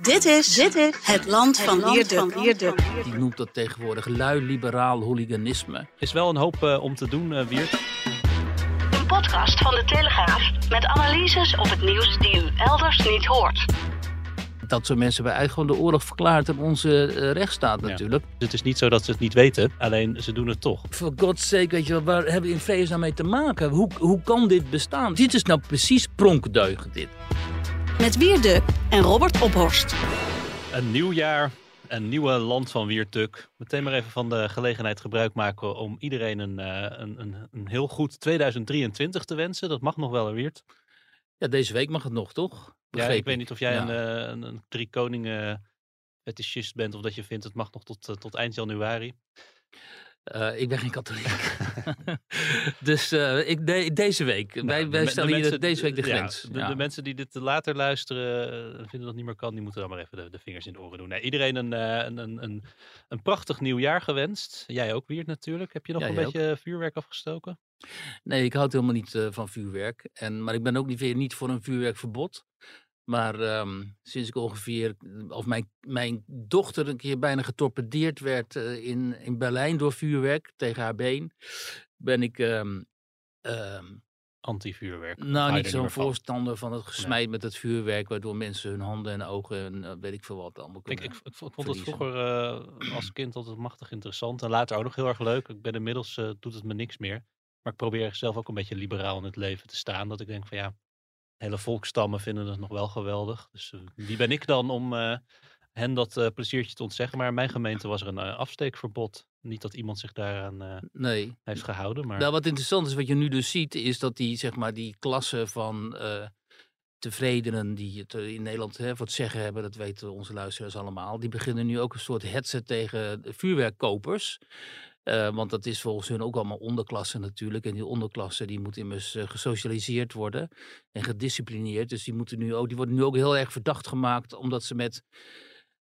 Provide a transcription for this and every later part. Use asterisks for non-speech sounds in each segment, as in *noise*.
Dit is, dit is het land van Wierduk. Die noemt dat tegenwoordig lui-liberaal hooliganisme. Is wel een hoop uh, om te doen, uh, Wiert. Een podcast van de Telegraaf met analyses op het nieuws die u elders niet hoort. Dat soort mensen bij eigenlijk gewoon de oorlog verklaart aan onze uh, rechtsstaat natuurlijk. Ja. Het is niet zo dat ze het niet weten, alleen ze doen het toch. For God's sake, weet je wel, waar hebben we in vredesnaam mee te maken? Hoe, hoe kan dit bestaan? Dit is nou precies pronkdeugen, dit. Met Wierduk en Robert Ophorst. Een nieuw jaar, een nieuwe land van Wiertuk. Meteen maar even van de gelegenheid gebruik maken om iedereen een, uh, een, een, een, heel goed 2023 te wensen. Dat mag nog wel, Wiert. Ja, deze week mag het nog, toch? Begreep ja, ik weet niet of jij ja. een, een, een drie koningen fetischist bent of dat je vindt het mag nog tot, tot eind januari. Uh, ik ben geen katholiek. *laughs* dus uh, ik de, deze week. Nou, wij, wij stellen hier mensen, deze week de grens. Ja, de, ja. de, mensen die dit later luisteren en vinden dat het niet meer kan, die moeten dan maar even de, vingers in de oren doen. Nee, iedereen een, een, een, een, een prachtig nieuw jaar gewenst. Jij ook, Wiert, natuurlijk. Heb je nog ja, een beetje ook. vuurwerk afgestoken? Nee, ik houd helemaal niet uh, van vuurwerk. En, maar ik ben ook niet, niet voor een vuurwerkverbod. Maar um, sinds ik ongeveer, of mijn, mijn dochter een keer bijna getorpedeerd werd uh, in, in Berlijn door vuurwerk tegen haar been, ben ik. Um, um, Anti-vuurwerk. Nou, niet zo'n voorstander van het gesmijt nee. met het vuurwerk, waardoor mensen hun handen en ogen en uh, weet ik veel wat allemaal kunnen. Ik, ik, ik vond het vroeger uh, als kind altijd machtig interessant en later ook nog heel erg leuk. Ik ben inmiddels, doet het me niks meer. Maar ik probeer zelf ook een beetje liberaal in het leven te staan. Dat ik denk van ja, hele volkstammen vinden het nog wel geweldig. Dus uh, wie ben ik dan om uh, hen dat uh, pleziertje te ontzeggen? Maar in mijn gemeente was er een afsteekverbod. Niet dat iemand zich daaraan nee. heeft gehouden. Maar... Nou, wat interessant is, wat je nu dus ziet, is dat die, zeg maar, die klasse van tevredenen die het in Nederland hè, voor het zeggen hebben, dat weten onze luisteraars allemaal, die beginnen nu ook een soort hetsen tegen vuurwerkkopers. Uh, want dat is volgens hun ook allemaal onderklasse natuurlijk. En die onderklasse die moet immers uh, gesocialiseerd worden en gedisciplineerd. Dus die, moeten nu ook, die worden nu ook heel erg verdacht gemaakt omdat ze met...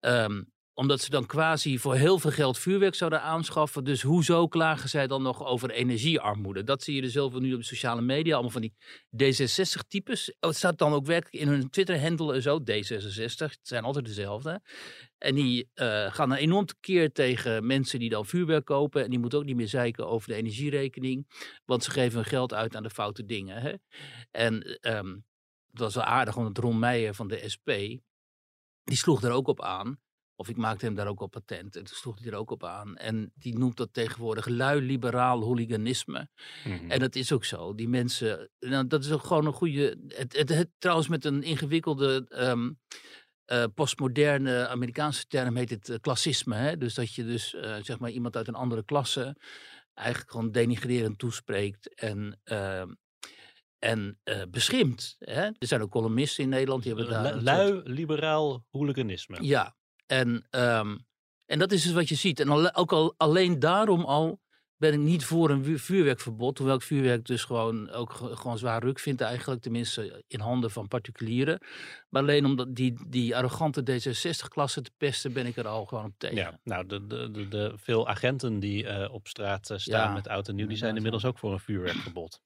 Um, omdat ze dan quasi voor heel veel geld vuurwerk zouden aanschaffen. Dus hoezo klagen zij dan nog over energiearmoede? Dat zie je dus heel veel nu op sociale media. Allemaal van die D66-types. Oh, het staat dan ook werkelijk in hun Twitter-handle en zo. D66, het zijn altijd dezelfde. En die uh, gaan dan enorm tekeer tegen mensen die dan vuurwerk kopen. En die moeten ook niet meer zeiken over de energierekening. Want ze geven hun geld uit aan de foute dingen. Hè? En um, het was wel aardig, want Ron Meijer van de SP... die sloeg er ook op aan of ik maakte hem daar ook op patent. En toen sloeg hij er ook op aan. En die noemt dat tegenwoordig lui-liberaal hooliganisme. En dat is ook zo. Die mensen, nou, dat is ook gewoon een goede. Het, het, het trouwens, met een ingewikkelde. Um, uh, postmoderne Amerikaanse term heet het uh, klassisme. Hè? Dus dat je dus uh, zeg maar iemand uit een andere klasse eigenlijk gewoon denigrerend toespreekt en, ehm, en beschimpt. Hè? Er zijn ook columnisten in Nederland die hebben daar. Lui-liberaal hooliganisme. Ja, en, um, en dat is dus wat je ziet. En al, ook al alleen daarom al ben ik niet voor een vuurwerkverbod. Hoewel ik vuurwerk dus gewoon ook gewoon zwaar ruk vind eigenlijk. Tenminste in handen van particulieren. Maar alleen om die, die arrogante D66-klasse te pesten ben ik er al gewoon op tegen. Ja, nou de, de, de, de veel agenten die uh, op straat uh, staan ja, met oud en nieuw. Die zijn inmiddels ook voor een vuurwerkverbod.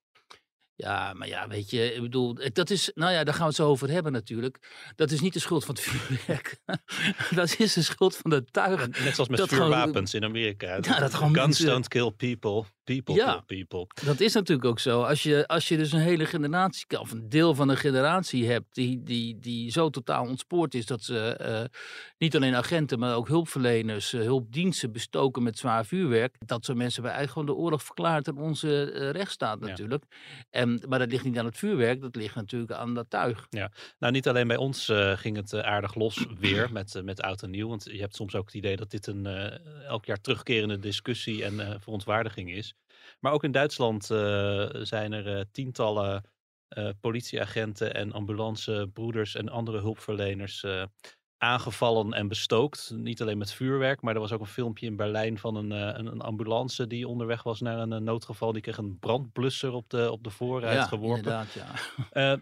Ja, maar ja, weet je, ik bedoel, dat is, nou ja, daar gaan we het zo over hebben natuurlijk. Dat is niet de schuld van het *laughs* vuurwerk. dat is de schuld van de tuigen. Net zoals met dat vuurwapens gewoon, in Amerika. Ja, dat gewoon Guns don't kill people, people ja, people. Dat is natuurlijk ook zo. Als je, als je dus een hele generatie, of een deel van een generatie hebt die, die, die zo totaal ontspoord is dat ze uh, niet alleen agenten, maar ook hulpverleners, uh, hulpdiensten bestoken met zwaar vuurwerk. Dat soort mensen bij eigenlijk gewoon de oorlog verklaard aan onze uh, rechtsstaat natuurlijk. Ja. En, maar dat ligt niet aan het vuurwerk, dat ligt natuurlijk aan dat tuig. Ja, nou niet alleen bij ons ging het aardig los weer met, met oud en nieuw. Want je hebt soms ook het idee dat dit een elk jaar terugkerende discussie en verontwaardiging is. Maar ook in Duitsland uh, zijn er uh, tientallen eh, politieagenten en ambulancebroeders en andere hulpverleners eh, aangevallen en bestookt. Niet alleen met vuurwerk, maar er was ook een filmpje in Berlijn van een, eh, een, ambulance die onderweg was naar een, eh, noodgeval. Die kreeg een brandblusser op de, op de voorruit ja, geworpen. inderdaad, ja. *laughs* Eh,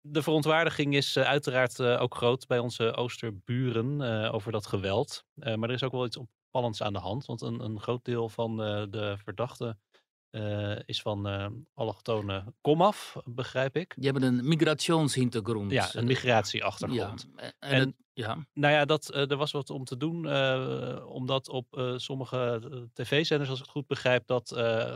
de verontwaardiging is eh, uiteraard eh, ook groot bij onze Oosterburen eh, over dat geweld. Eh, maar er is ook wel iets opvallends aan de hand. Want een, een groot deel van eh, de verdachten eh, is van eh allochtone komaf, begrijp ik. Die hebben een migrationshintergrond. Ja, een migratieachtergrond. Ja, en, ja. Nou ja, dat, eh, er was wat om te doen. eh, omdat op eh, sommige eh, tv-zenders, als ik het goed begrijp, dat eh,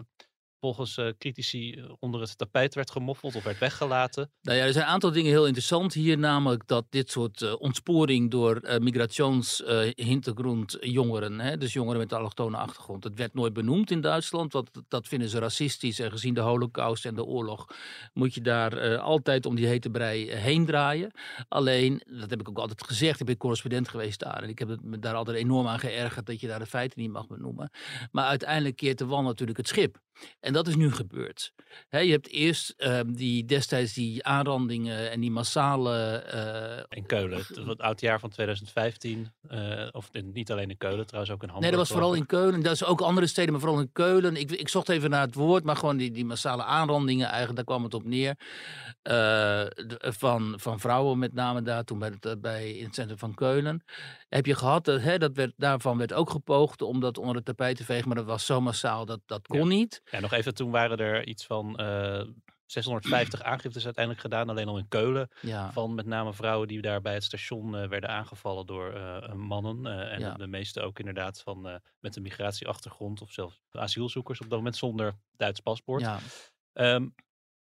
volgens eh, critici eh, onder het tapijt werd gemoffeld of werd weggelaten. Nou ja, er zijn een aantal dingen heel interessant hier. Namelijk dat dit soort eh, ontsporing door uh, migrationshintergrond jongeren, hè, dus jongeren met een allochtone achtergrond, dat werd nooit benoemd in Duitsland. Want dat- vinden ze racistisch. En gezien de holocaust en de oorlog moet je daar altijd om die hete brei heen draaien. Alleen, dat heb ik ook altijd gezegd, ik ben correspondent geweest daar. En ik heb me daar altijd enorm aan geërgerd dat je daar de feiten niet mag benoemen. Maar uiteindelijk keert de wal natuurlijk het schip. En dat is nu gebeurd. Je hebt eerst ehm, die destijds die aanrandingen en die massale. eh, In Keulen, het oudjaar van 2015. eh, of in- niet alleen in Keulen, trouwens ook in Hamburg. nee, dat was vooral in Keulen. Dat is ook andere steden, maar vooral in Keulen. Ik, ik zocht even naar het woord, maar gewoon die, die massale aanrandingen, eigenlijk, daar kwam het op neer. Eh, de- van, van vrouwen met name daar, toen bij het, bij, in het centrum van Keulen. Heb je gehad, hè, dat werd, daarvan werd ook gepoogd om dat onder het tapijt te vegen, maar dat was zo massaal, dat, dat kon niet. Ja, nog even, toen waren er iets van eh, 650 aangiftes uiteindelijk gedaan, alleen al in Keulen. Ja. Van met name vrouwen die daar bij het station eh, werden aangevallen door eh, mannen. eh, en Ja. de, meeste ook inderdaad van, eh, met een migratieachtergrond of zelfs asielzoekers op dat moment zonder Duits paspoort. Ja. Ehm,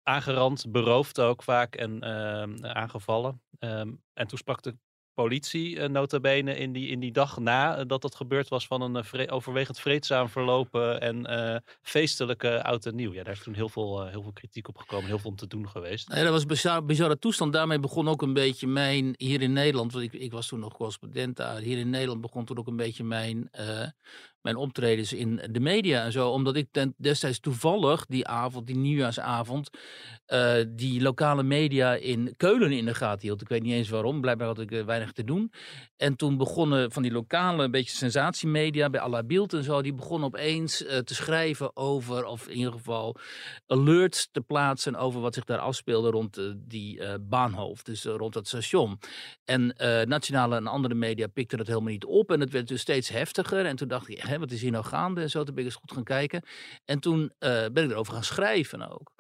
aangerand, beroofd ook vaak en ehm, aangevallen. Ehm, en toen sprak de politie uh, nota bene in die, in die dag na eh, dat dat gebeurd was van een vre overwegend vreedzaam verlopen en feestelijke oud en nieuw. Ja, daar is toen heel veel, heel veel kritiek op gekomen, heel veel om te doen geweest. Ja, dat was een bizar, bizarre toestand. Daarmee begon ook een beetje mijn, hier in Nederland, want ik, ik was toen nog correspondent daar, hier in Nederland begon toen ook een beetje mijn, mijn optredens in de media en zo. Omdat ik destijds toevallig die avond, die nieuwjaarsavond, uh, die lokale media in Keulen in de gaten hield. Ik weet niet eens waarom, blijkbaar had ik uh, weinig te doen. En toen begonnen van die lokale, een beetje sensatiemedia, bij Alla Beeld en zo, die begonnen opeens uh, te schrijven over, of in ieder geval alerts te plaatsen over wat zich daar afspeelde rond die baanhoofd, dus rond dat station. En nationale en andere media pikten het helemaal niet op en het werd dus steeds heftiger. En toen dacht ik, wat is hier nou gaande? En zo, toen ben ik eens goed gaan kijken. En toen ben ik erover gaan schrijven ook.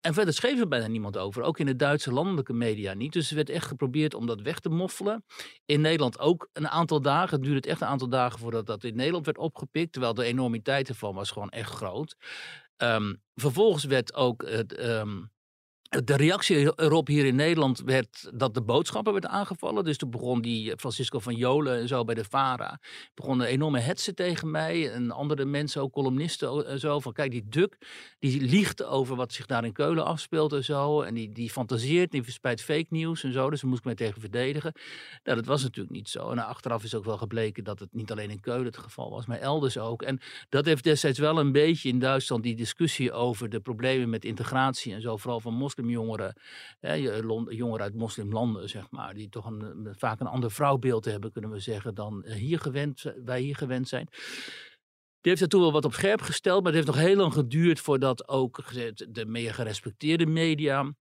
En verder schreef er bijna niemand over, ook in de Duitse landelijke media niet. Dus er werd echt geprobeerd om dat weg te moffelen. In Nederland ook een aantal dagen. Het duurde echt een aantal dagen voordat dat in Nederland werd opgepikt. Terwijl de enormiteit ervan was gewoon echt groot. Um, vervolgens werd ook het. Um, de reactie erop hier in Nederland werd dat de boodschappen werden aangevallen. Dus toen begon die Francisco van Jolen en zo bij de VARA. Begonnen enorme hetsen tegen mij. En andere mensen, ook columnisten en zo. Van kijk, die Duk, die liegt over wat zich daar in Keulen afspeelt en zo. En die, die fantaseert, die verspreidt fake nieuws en zo. Dus daar moest ik mij tegen verdedigen. Nou, dat was natuurlijk niet zo. En achteraf is ook wel gebleken dat het niet alleen in Keulen het geval was, maar elders ook. En dat heeft destijds wel een beetje in Duitsland die discussie over de problemen met integratie en zo. Vooral van moslim jongeren, hè, jongeren uit moslimlanden, zeg maar, die toch een, vaak een ander vrouwbeeld hebben, kunnen we zeggen, dan hier gewend, wij hier gewend zijn. Die heeft er toen wel wat op scherp gesteld, maar het heeft nog heel lang geduurd voordat ook de meer gerespecteerde media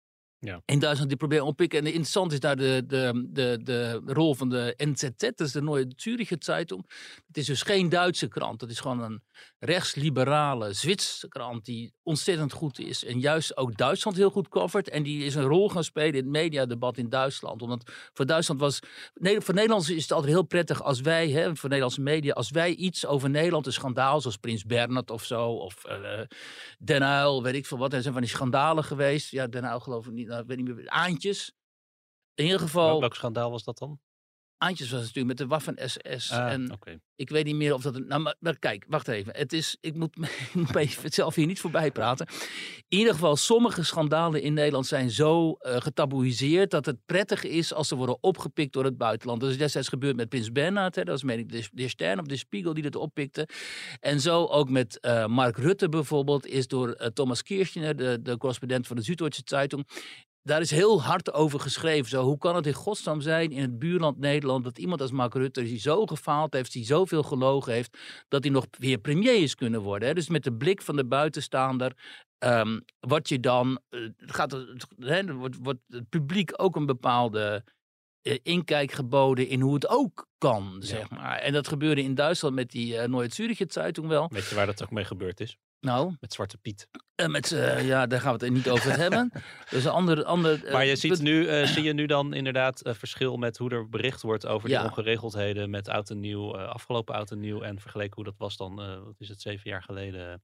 ja. in Duitsland die proberen oppikken. En interessant is daar de, de, de, de rol van de NZZ, dat is de Neue Züricher Zeitung. Het is dus geen Duitse krant, het is gewoon een rechtsliberale Zwitserse krant die ontzettend goed is. En juist ook Duitsland heel goed covert. En die is een rol gaan spelen in het mediadebat in Duitsland. Omdat voor Duitsland was, voor Nederlanders is het altijd heel prettig als wij, hè, voor Nederlandse media, als wij iets over Nederland, een schandaal zoals Prins Bernhard of zo, of uh, Den Uyl, weet ik veel wat. Er zijn van die schandalen geweest. Ja, Den Uyl geloof ik niet, nou, ik weet niet meer, Aantjes. In ieder geval... Welk schandaal was dat dan? Aantjes was natuurlijk met de Waffen-SS. Ah, en ik weet niet meer of dat... een- Nou, maar, maar kijk, wacht even. Het is, ik moet, me- *laughs* ik moet zelf hier niet voorbij praten. In ieder geval, sommige schandalen in Nederland zijn zo eh getaboeiseerd... dat het prettig is als ze worden opgepikt door het buitenland. Dat is destijds gebeurd met Prins Bernhard. Hè. Dat was meen ik de, de Stern of de Spiegel die dat oppikte. En zo ook met eh, Mark Rutte bijvoorbeeld... is door eh, Thomas Kirchner, de, de correspondent van de Süddeutsche Zeitung... Daar is heel hard over geschreven. Zo, hoe kan het in godsnaam zijn in het buurland Nederland dat iemand als Mark Rutte die zo gefaald heeft, die zoveel gelogen heeft, dat hij nog weer premier is kunnen worden. Hè? Dus met de blik van de buitenstaander ehm, wat je dan eh, gaat hè, wordt, wordt het publiek ook een bepaalde eh, inkijk geboden in hoe het ook kan, zeg maar. En dat gebeurde in Duitsland met die uh, Neue Zürcher Zeitung wel. Weet je waar dat ook mee gebeurd is? Nou, Met Zwarte Piet. eh, met, eh, ja, daar gaan we het niet over *laughs* hebben. Dus een ander, ander, eh, Maar je ziet nu, zie je nu dan inderdaad een verschil met hoe er bericht wordt over Ja. die ongeregeldheden met oud en nieuw, afgelopen oud en nieuw en vergeleken hoe dat was dan, wat is het, zeven jaar geleden?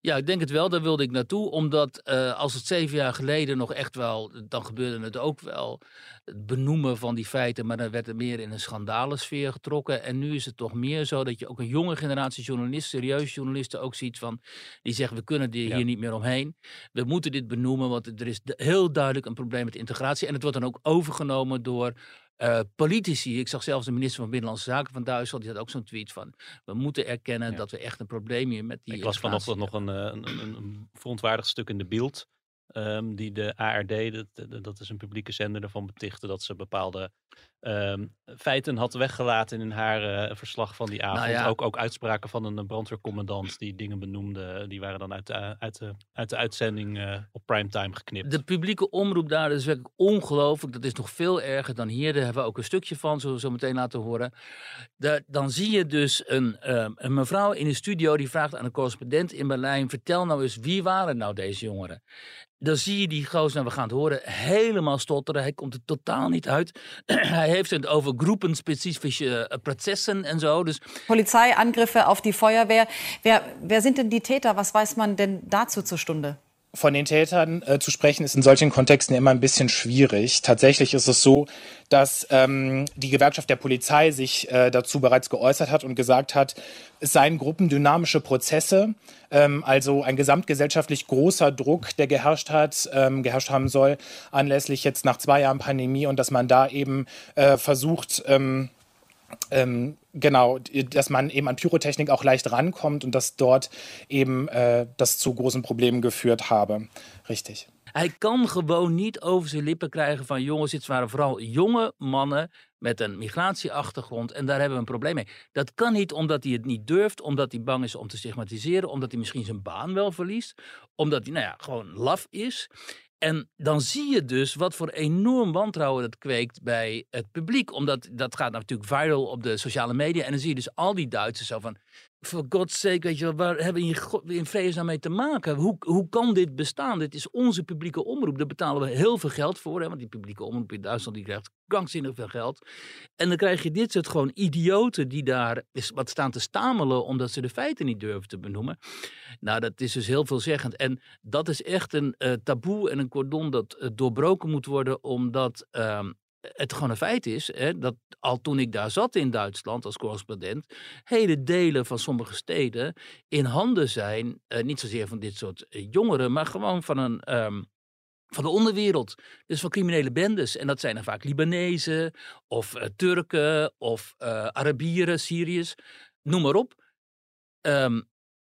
Ja, ik denk het wel. Daar wilde ik naartoe. Omdat als het zeven jaar geleden nog echt wel, dan gebeurde het ook wel. Het benoemen van die feiten, maar dan werd het meer in een schandalensfeer getrokken. En nu is het toch meer zo dat je ook een jonge generatie journalisten, serieuze journalisten ook ziet van, die zeggen we kunnen Ja. hier niet meer omheen. We moeten dit benoemen, want er is heel duidelijk een probleem met integratie. En het wordt dan ook overgenomen door eh, politici. Ik zag zelfs de minister van Binnenlandse Zaken van Duitsland, die had ook zo'n tweet van, we moeten erkennen Ja. dat we echt een probleem hier met die Ik las vanochtend nog een, eh, een, een, een verontwaardigd stuk in de Beeld. Ehm, die de ARD, dat, dat- is een publieke zender, ervan betichtte dat ze bepaalde ehm, feiten had weggelaten in haar eh, verslag van die avond. Nou ja. ook, ook uitspraken van een brandweercommandant die dingen benoemde. Die waren dan uit de, uit de, uit de uitzending eh, op primetime geknipt. De publieke omroep daar is werkelijk ongelooflijk. Dat is nog veel erger dan hier. Daar hebben we ook een stukje van, zullen we zo meteen laten horen. Dan zie je dus een, ehm, een mevrouw in de studio die vraagt aan een correspondent in Berlijn: vertel nou eens, wie waren nou deze jongeren? Dan zie je die gozer, nou we gaan het horen, helemaal stotteren. Hij komt er totaal niet uit. *clears throat* Hij heeft het over groepenspezifische eh, processen en zo. Dus Polizeiangriffe auf die Feuerwehr. Wer, wer sind denn die Täter? Was weiß man denn dazu zur Stunde? Von den Tätern äh, zu sprechen ist in solchen Kontexten immer ein bisschen schwierig. Tatsächlich ist es so, dass ähm, die Gewerkschaft der Polizei sich äh, dazu bereits geäußert hat und gesagt hat, es seien gruppendynamische Prozesse, ähm, also ein gesamtgesellschaftlich großer Druck, der geherrscht hat, ähm, geherrscht haben soll, anlässlich jetzt nach zwei Jahren Pandemie und dass man da eben äh, versucht, ähm, ähm, genau, dass man eben an Pyrotechnik auch leicht rankommt und dass dort eben äh, das zu großen Problemen geführt habe. Richtig. Hij kan gewoon niet over zijn lippen krijgen van jongens, dit waren vooral jonge mannen met een migratieachtergrond en daar hebben we een probleem mee. Dat kan niet omdat hij het niet durft, omdat hij bang is om te stigmatiseren, omdat hij misschien zijn baan wel verliest, omdat hij nou ja, gewoon laf is. En dan zie je dus wat voor enorm wantrouwen dat kweekt bij het publiek. Omdat dat gaat natuurlijk viral op de sociale media. En dan zie je dus al die Duitsers zo van... For God's sake, weet je wel, waar hebben we hier God- in mee te maken? Hoe, hoe kan dit bestaan? Dit is onze publieke omroep. Daar betalen we heel veel geld voor. Hè? Want die publieke omroep in Duitsland die krijgt krankzinnig veel geld. En dan krijg je dit soort gewoon idioten die daar wat staan te stamelen... omdat ze de feiten niet durven te benoemen. Nou, dat is dus heel veelzeggend. En dat is echt een eh, taboe en een cordon dat eh, doorbroken moet worden, omdat ehm, het gewoon een feit is. Hè, dat al toen ik daar zat in Duitsland als correspondent, hele delen van sommige steden in handen zijn, eh, niet zozeer van dit soort eh, jongeren, maar gewoon van een. ehm, van de onderwereld. Dus van criminele bendes. En dat zijn dan vaak Libanezen of eh, Turken of eh, Arabieren, Syriërs. Noem maar op. Ehm,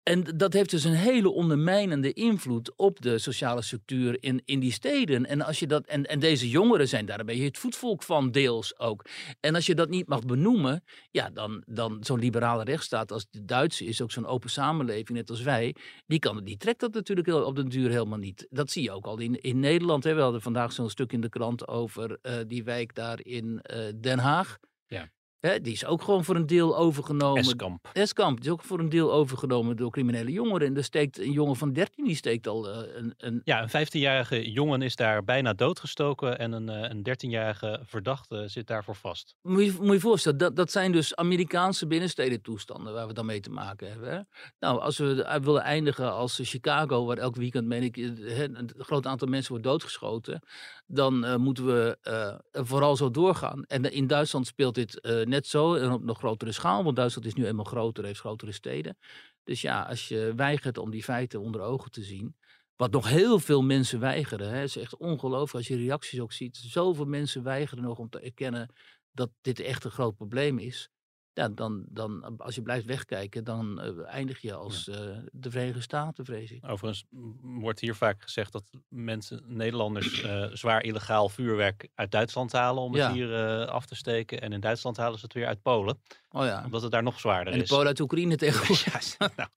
en dat heeft dus een hele ondermijnende invloed op de sociale structuur in, in die steden. En, als je dat, en, en deze jongeren zijn daar een beetje het voetvolk van, deels ook. En als je dat niet mag benoemen, ja, dan, dan zo'n liberale rechtsstaat als de Duitse is, ook zo'n open samenleving, net als wij, die, kan, die trekt dat natuurlijk op den duur helemaal niet. Dat zie je ook al in, in Nederland. Hè. We hadden vandaag zo'n stuk in de krant over eh, die wijk daar in eh, Den Haag. Ja. Hè, die is ook gewoon voor een deel overgenomen. Eskamp. Eskamp die is ook voor een deel overgenomen door criminele jongeren. En er steekt een jongen van 13, die steekt al eh, een, een Ja, een 15-jarige jongen is daar bijna doodgestoken en een, eh, een 13-jarige verdachte zit daarvoor vast. Moet je moet je voorstellen, dat, dat zijn dus Amerikaanse binnenstedentoestanden waar we dan mee te maken hebben. Hè? Nou, als we uit willen eindigen als Chicago, waar elk weekend, meen ik, eh, een groot aantal mensen wordt doodgeschoten, dan eh, moeten we eh, vooral zo doorgaan. En in Duitsland speelt dit eh, net zo en op nog grotere schaal, want Duitsland is nu eenmaal groter, heeft grotere steden. Dus ja, als je weigert om die feiten onder ogen te zien, wat nog heel veel mensen weigeren. Hè. Is echt ongelooflijk als je reacties ook ziet. Zoveel mensen weigeren nog om te erkennen dat dit echt een groot probleem is. Ja, dan, dan als je blijft wegkijken, dan eh, eindig je als eh, de Verenigde Staten, vrees ik. Overigens wordt hier vaak gezegd dat mensen, Nederlanders, eh, zwaar illegaal vuurwerk uit Duitsland halen om Ja. het hier af te steken. En in Duitsland halen ze het weer uit Polen, Oh ja. omdat het daar nog zwaarder En de is. Polen uit Oekraïne *laughs* tegenwoordig. Ja, nou,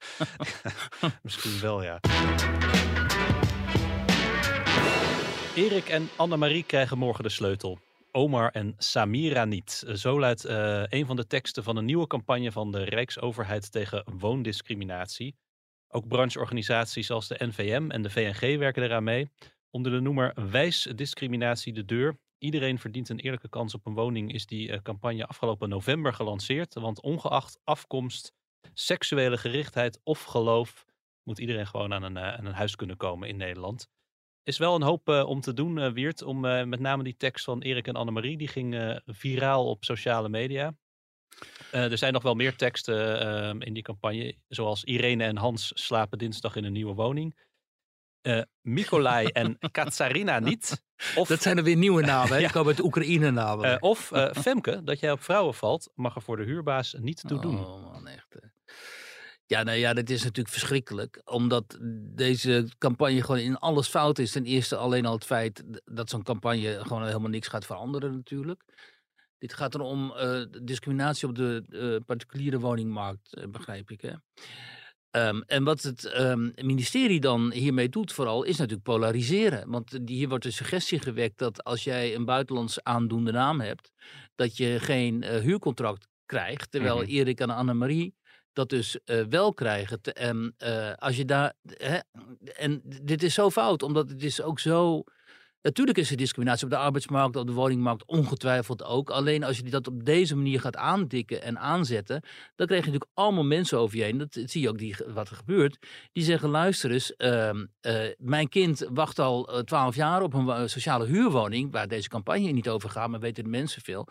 *laughs* misschien wel, ja. Erik en Annemarie krijgen morgen de sleutel. Omar en Samira niet. Zo luidt eh, een van de teksten van een nieuwe campagne van de Rijksoverheid tegen woondiscriminatie. Ook brancheorganisaties als de NVM en de VNG werken eraan mee. Onder de noemer Wijs discriminatie de deur. Iedereen verdient een eerlijke kans op een woning is die eh, campagne afgelopen november gelanceerd. Want ongeacht afkomst, seksuele gerichtheid of geloof moet iedereen gewoon een, eh, aan een huis kunnen komen in Nederland. Is wel een hoop eh, om te doen, eh, Wiert. Om eh, met name die tekst van Erik en Annemarie, die ging viraal op sociale media. Er zijn nog wel meer teksten eh, in die campagne, zoals Irene en Hans slapen dinsdag in een nieuwe woning. Mikolai *laughs* en Katsarina niet. Of, Dat zijn er weer nieuwe namen. hè? *laughs* Die komen uit Oekraïne namen. of Femke, dat jij op vrouwen valt, mag er voor de huurbaas niet toe doen. Oh man, echt. Ja, nou ja, dat is natuurlijk verschrikkelijk. Omdat deze campagne gewoon in alles fout is. Ten eerste alleen al het feit dat zo'n campagne gewoon helemaal niks gaat veranderen natuurlijk. Dit gaat er om eh, discriminatie op de eh, particuliere woningmarkt, eh, begrijp ik. Hè? Ehm, en wat het ehm, ministerie dan hiermee doet vooral, is natuurlijk polariseren. Want hier wordt de suggestie gewekt dat als jij een buitenlands aandoende naam hebt, dat je geen huurcontract krijgt. Terwijl Mhm. Erik en Annemarie dat dus eh, wel krijgen. En eh, als je daar. Hè, en dit is zo fout, omdat het is ook zo. Natuurlijk is er discriminatie op de arbeidsmarkt, op de woningmarkt, ongetwijfeld ook. Alleen als je dat op deze manier gaat aandikken en aanzetten, dan krijg je natuurlijk allemaal mensen over je heen. Dat zie je ook die, wat er gebeurt. Die zeggen: luister eens, ehm, eh, mijn kind wacht al twaalf jaar op een sociale huurwoning, waar deze campagne niet over gaat, maar weten de mensen veel.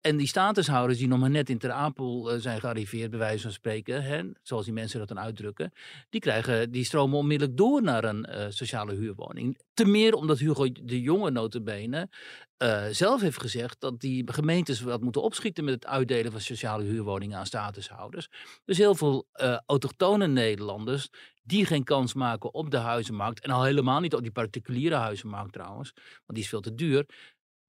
En die statushouders die nog maar net in Ter Apel eh, zijn gearriveerd, bij wijze van spreken, hè, zoals die mensen dat dan uitdrukken, die, krijgen, die stromen onmiddellijk door naar een eh, sociale huurwoning. Te meer omdat Hugo de Jonge notabene eh zelf heeft gezegd dat die gemeentes wat moeten opschieten met het uitdelen van sociale huurwoningen aan statushouders. Dus heel veel eh autochtone Nederlanders die geen kans maken op de huizenmarkt, en al helemaal niet op die particuliere huizenmarkt trouwens, want die is veel te duur,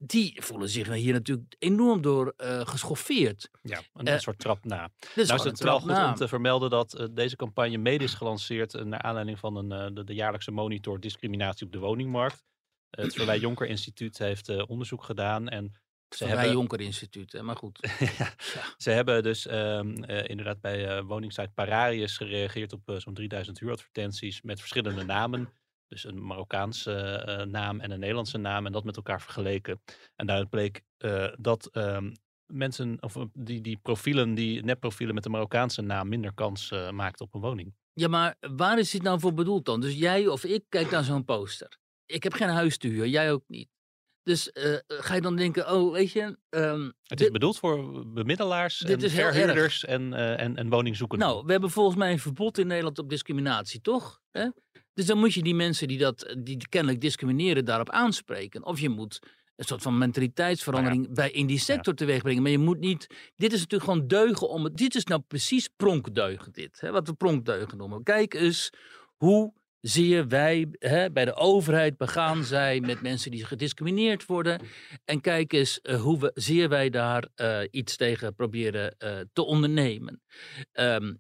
die voelen zich hier natuurlijk enorm door eh, geschoffeerd. Ja, een, Eh, een soort trap na. Is nou is het wel goed na. om te vermelden dat eh, deze campagne mede is gelanceerd naar aanleiding van een, de, de jaarlijkse monitor discriminatie op de woningmarkt. Het Verwij Jonker Instituut heeft onderzoek gedaan en ze hebben, Jonker Instituut, hè, maar goed. *laughs* ja, ze hebben dus ehm, eh, inderdaad bij woningsite Pararius gereageerd op zo'n 3000 huuradvertenties met verschillende namen. Dus een Marokkaanse eh, naam en een Nederlandse naam en dat met elkaar vergeleken. En daaruit bleek eh, dat ehm, mensen, of eh, die, die profielen, die nepprofielen met de Marokkaanse naam minder kans eh maakten op een woning. Ja, maar waar is dit nou voor bedoeld dan? Dus jij of ik kijkt naar zo'n poster. Ik heb geen huis te huur, jij ook niet. Dus ga je dan denken, oh, weet je... ehm, Het is bedoeld voor bemiddelaars dit en is verhuurders en, en, en woningzoekenden. Nou, we hebben volgens mij een verbod in Nederland op discriminatie, toch? Hè? Dus dan moet je die mensen die dat die kennelijk discrimineren daarop aanspreken. Of je moet een soort van mentaliteitsverandering bij in die sector teweeg brengen. Maar je moet niet. Dit is natuurlijk gewoon deugen om het. Dit is nou precies pronkdeugen, dit. Hè, wat we pronkdeugen noemen. Kijk eens hoe zeer wij hè, bij de overheid begaan zijn met mensen die gediscrimineerd worden. En kijk eens eh, hoe we, zeer wij daar eh, iets tegen proberen eh, te ondernemen. Ehm,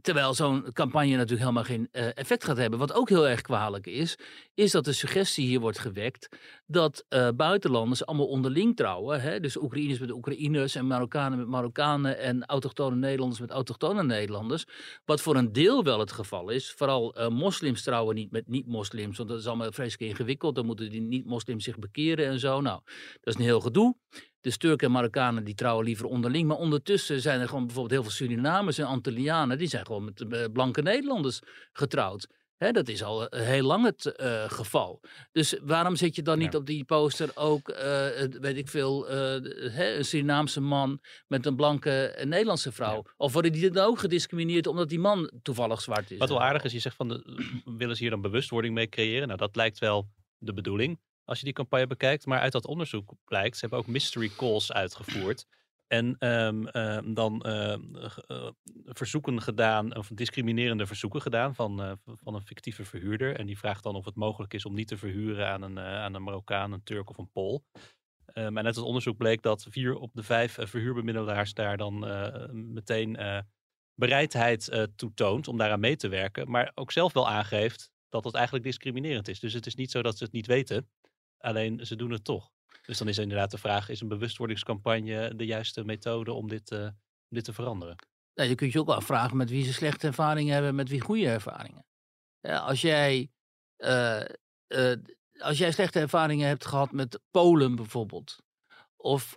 Terwijl zo'n campagne natuurlijk helemaal geen eh, effect gaat hebben. Wat ook heel erg kwalijk is, is dat de suggestie hier wordt gewekt dat eh, buitenlanders allemaal onderling trouwen. Hè? Dus Oekraïners met Oekraïners en Marokkanen met Marokkanen en autochtone Nederlanders met autochtone Nederlanders. Wat voor een deel wel het geval is. Vooral eh, moslims trouwen niet met niet-moslims, want dat is allemaal vreselijk ingewikkeld. Dan moeten die niet-moslims zich bekeren en zo. Nou, dat is een heel gedoe. Dus Turken en Marokkanen die trouwen liever onderling. Maar ondertussen zijn er gewoon bijvoorbeeld heel veel Surinamers en Antillianen. Die zijn gewoon met eh, blanke Nederlanders getrouwd. Dat is al eh, heel lang het eh, geval. Dus waarom zit je dan niet Ja. op die poster ook, weet ik veel, een Surinaamse man met een blanke Nederlandse vrouw? Of worden die dan ook gediscrimineerd omdat die man toevallig zwart is? Wat wel aardig is, je zegt van, de, *clears throat* willen ze hier dan bewustwording mee creëren? Nou, dat lijkt wel de bedoeling als je die campagne bekijkt. Maar uit dat onderzoek blijkt, ze hebben ook mystery calls uitgevoerd. En ehm, ehm, dan ehm, eh, verzoeken gedaan, of discriminerende verzoeken gedaan van, eh, van een fictieve verhuurder. En die vraagt dan of het mogelijk is om niet te verhuren aan een, eh, aan een Marokkaan, een Turk of een Pool. En uit het onderzoek bleek dat vier op de vijf verhuurbemiddelaars daar dan meteen bereidheid eh, toetoont om daaraan mee te werken. Maar ook zelf wel aangeeft dat het eigenlijk discriminerend is. Dus het is niet zo dat ze het niet weten, alleen ze doen het toch. Dus dan is inderdaad de vraag, is een bewustwordingscampagne de juiste methode om dit, eh, dit te veranderen? Nou, je kunt je ook afvragen met wie ze slechte ervaringen hebben, met wie goede ervaringen. Ja, als, jij, eh, eh, als jij slechte ervaringen hebt gehad met Polen bijvoorbeeld, of